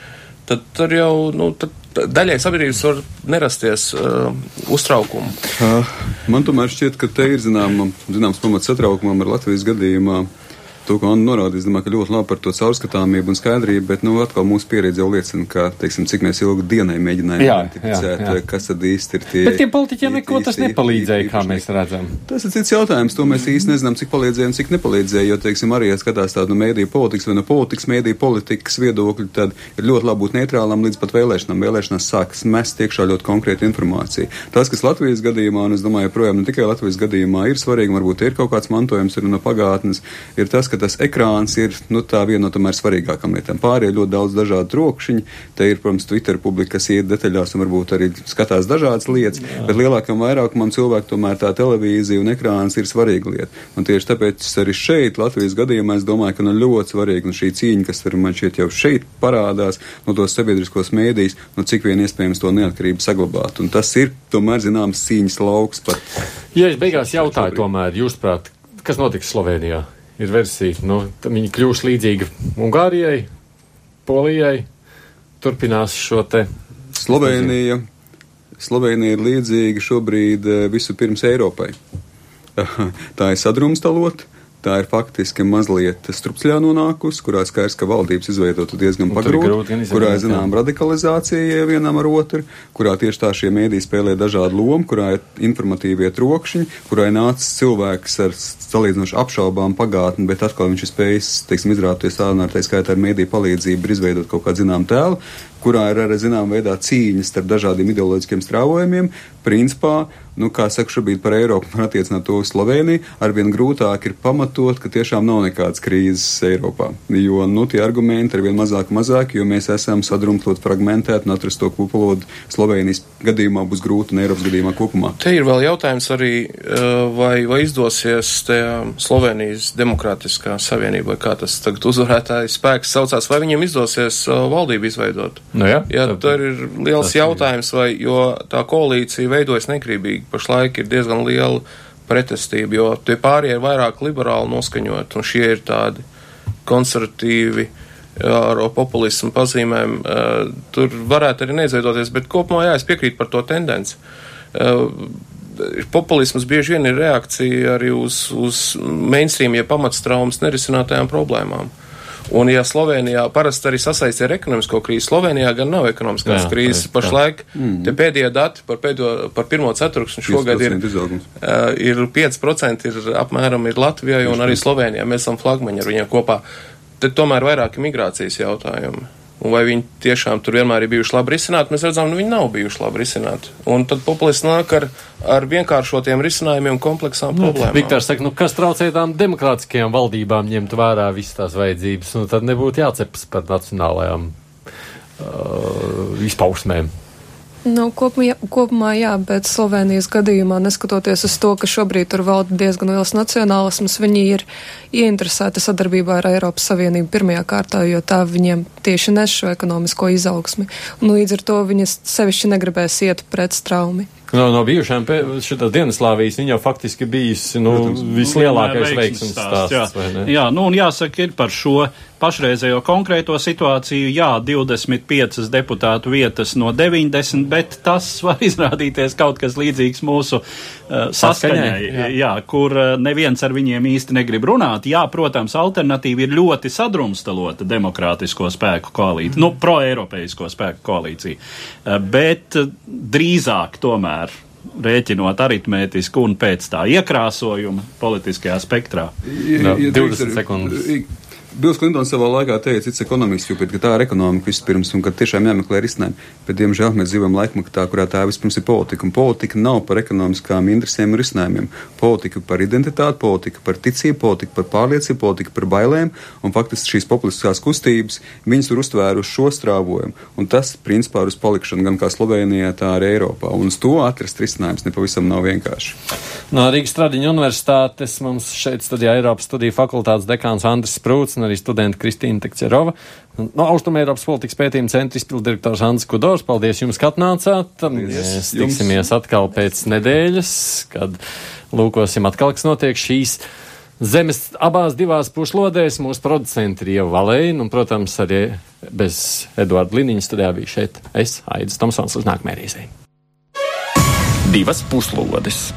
tad tur jau, nu, tad daļai sabiedrības var nerasties uh, uztraukumu. Uh, man tomēr šķiet, ka te ir zināma, zināms pamats satraukumam ar Latvijas gadījumā. Uh, to, ko Anna norādīja, es domāju, ka ļoti labi par to caurskatāmību un skaidrību, bet, nu, atkal mūsu pieredze jau liecina, ka, teiksim, cik mēs ilgu dienai mēģinājām jā, identificēt, jā, jā. kas tad īsti ir tie. Bet tiem politiķiem neko tas nepalīdzēja, kā mēs redzam. Tas ir cits jautājums, to mēs īsti nezinām, cik palīdzēja un cik nepalīdzēja, jo, teiksim, arī, ja skatās tādu no mēdīju politikas vai no politikas mēdīju politikas viedokļu, tad ir ļoti labi būt neitrālam līdz pat vēlēšanām. Vēlēšanās sākas mest iekšā ļoti konkrēta informācija. Tas, kas Latvijas gadījumā, un es domāju, projām ne tikai Latvijas gadījumā ir svarīgi, varbūt ir kaut kāds mantojums no pagātnes, ir tas, ka tas ekrāns ir nu, tā viena no tomēr svarīgākām lietām. Pārējie ļoti daudz dažādu trokšņu. Te ir, protams, Twitter publika, kas iet detaļās un varbūt arī skatās dažādas lietas, Jā. bet lielākam vairākumam cilvēku tomēr tā televīzija un ekrāns ir svarīga lieta. Un tieši tāpēc arī šeit, Latvijas gadījumā, es domāju, ka nu ļoti svarīga un šī cīņa, kas ar man šeit jau šeit parādās, no tos sabiedriskos mēdījus, nu cik vien iespējams to neatkarību saglabāt. Un tas ir tomēr zināms cīņas lauks pat. Ja es beigās jautāju, tomēr, jūs prāt, kas notiks Slovenijā? Ir versija. Nu, viņa kļūs līdzīga Ungārijai, Polijai, turpinās šo te. Slovenija. Slovenija ir līdzīga šobrīd eh, visu pirms Eiropai. Tā ir sadrumstalota, Tā ir faktiski mazliet strupceļā nonākusi, kurā skaidrs, ka valdības izveidota diezgan pagrūti, kurā ir zinām radikalizācija vienam ar otru, kurā tieši tā šie mēdī spēlē dažādu lomu, kurā ir informatīvie trokšņi, kurā ir nācis cilvēks ar salīdzinoši apšaubām pagātni, bet atkal viņš ir spējis, teiksim, un ar tā skaitā ar mēdī palīdzību izveidot kaut kādu zinām tēlu. Kurā ir arī zināmā veidā cīņas starp dažādiem ideoloģiskiem strāvojumiem, principā nu, kā saka, šobrīd par Eiropu un attiecināt to uz Sloveniju, arvien grūtāk ir pamatot, ka tiešām nav nekādas krīzes Eiropā. Jo, nu, tie argumenti ir vien mazāk un mazāk, jo mēs esam sadrumstot, fragmentēti un atrast to kopalodu Slovenijas gadījumā būs grūti un Eiropas gadījumā kopumā. Te ir vēl jautājums arī, vai, vai izdosies tajā Slovenijas demokrātiskā savienība, kā tas tagad uzvarētājs spēks saucās, vai viņiem izdosies valdību izveidot. Nu, jā, jā, tur ir liels jautājums, vai, jo tā koalīcija veidojas negribīgi pašlaik ir diezgan liela pretestība, jo tie pārējie ir vairāk liberāli noskaņot, un šie ir tādi konservatīvi ar populismu pazīmēm. Tur varētu arī neizveidoties, bet kopumā jā, es piekrītu par to tendenci. Populisms bieži vien ir reakcija arī uz, uz mainstream, ja pamatstraumas nerisinātajām problēmām. Un, ja Slovenijā parasti arī sasaistē ar ekonomisko krīzi, Slovenijā gan nav ekonomiskās jā, krīzes. Jā, Pašlaik mm. tie pēdējie dati par, pēdējo, par pirmo ceturksni šogad ir, uh, ir 5% ir apmēram ir Latvijai un arī Slovenijā. Mēs esam flagmaņi ar viņiem kopā. Te tomēr vairāk migrācijas jautājumi un vai viņi tiešām tur vienmēr ir bijuši labi risināti, mēs redzam, nu viņi nav bijuši labi risināti. Un tad populists nāk ar, ar vienkāršotiem risinājumiem un kompleksām nu, problēmām. Viktors saka, nu kas traucē tām demokrātiskajām valdībām ņemt vērā visas tās vajadzības, nu tad nebūtu jācepas par nacionālajām uh, izpausmēm. Nu, kopumā, kopumā jā, bet Slovenijas gadījumā, neskatoties uz to, ka šobrīd tur valda diezgan liels nacionālisms, viņi ir ieinteresēti sadarbībā ar Eiropas Savienību pirmajā kārtā, jo tā viņiem tieši nes šo ekonomisko izaugsmi. Un līdz ar to viņi sevišķi negribēs iet pret straumi. No, no bijušām šitās Dienaslāvijas viņa jau faktiski bijusi nu, vislielākais veiksmes stāsts. Jā. jā, nu un jāsaka ir par šo pašreizējo konkrēto situāciju, jā, 25 deputātu vietas no 90, bet tas var izrādīties kaut kas līdzīgs mūsu uh, saskaņai, jā. jā, kur uh, neviens ar viņiem īsti negrib runāt. Jā, protams, alternatīva ir ļoti sadrumstalota demokrātisko spēku koalīcija, nu, pro-eiropeisko spēku koalīcija, uh, bet uh, drīzāk tomēr rēķinot aritmētiski un pēc tā iekrāsojuma politiskajā spektrā. Jā, 20 sekundes. Bils Klintons savā laikā teica, cits ekonomists, ka tā ir ekonomika vispirms un ka tiešām jāmeklē risinājumi. Bet, diemžēl, mēs dzīvojam laikmatā, kurā tā vispirms ir politika. Un politika nav par ekonomiskām interesēm un risinājumiem. Politika par identitāti, politika par ticību, politika par pārliecību, politika par bailēm. Un faktiski šīs populistiskās kustības, viņas ir uztvēruši šo strāvojumu. Un tas, principā, ir uz palikšanu gan kā Slovenijā, tā arī Eiropā. Un uz to atrast risinājums nepavisam nav vienkārši. No Rīgas Tradiņu universitātes mums šeit studijā Eiropas studiju fakultātes dekāns Andris Sprūts arī studenta Kristīna Tekcerova. No Austrumēropas politikas pētījuma centra izpildirektors Ants Kudors. Paldies jums, ka atnācāt. Mēs tiksimies atkal pēc nedēļas, kad lūkosim atkal, kas notiek šīs. Zemes abās divās puslodēs mūsu producenti ir jau valēji, un, protams, arī bez Eduarda Liniņa studijā bija šeit es, Aidis Tomsons, uz nākamajai reizei. Divas puslodes!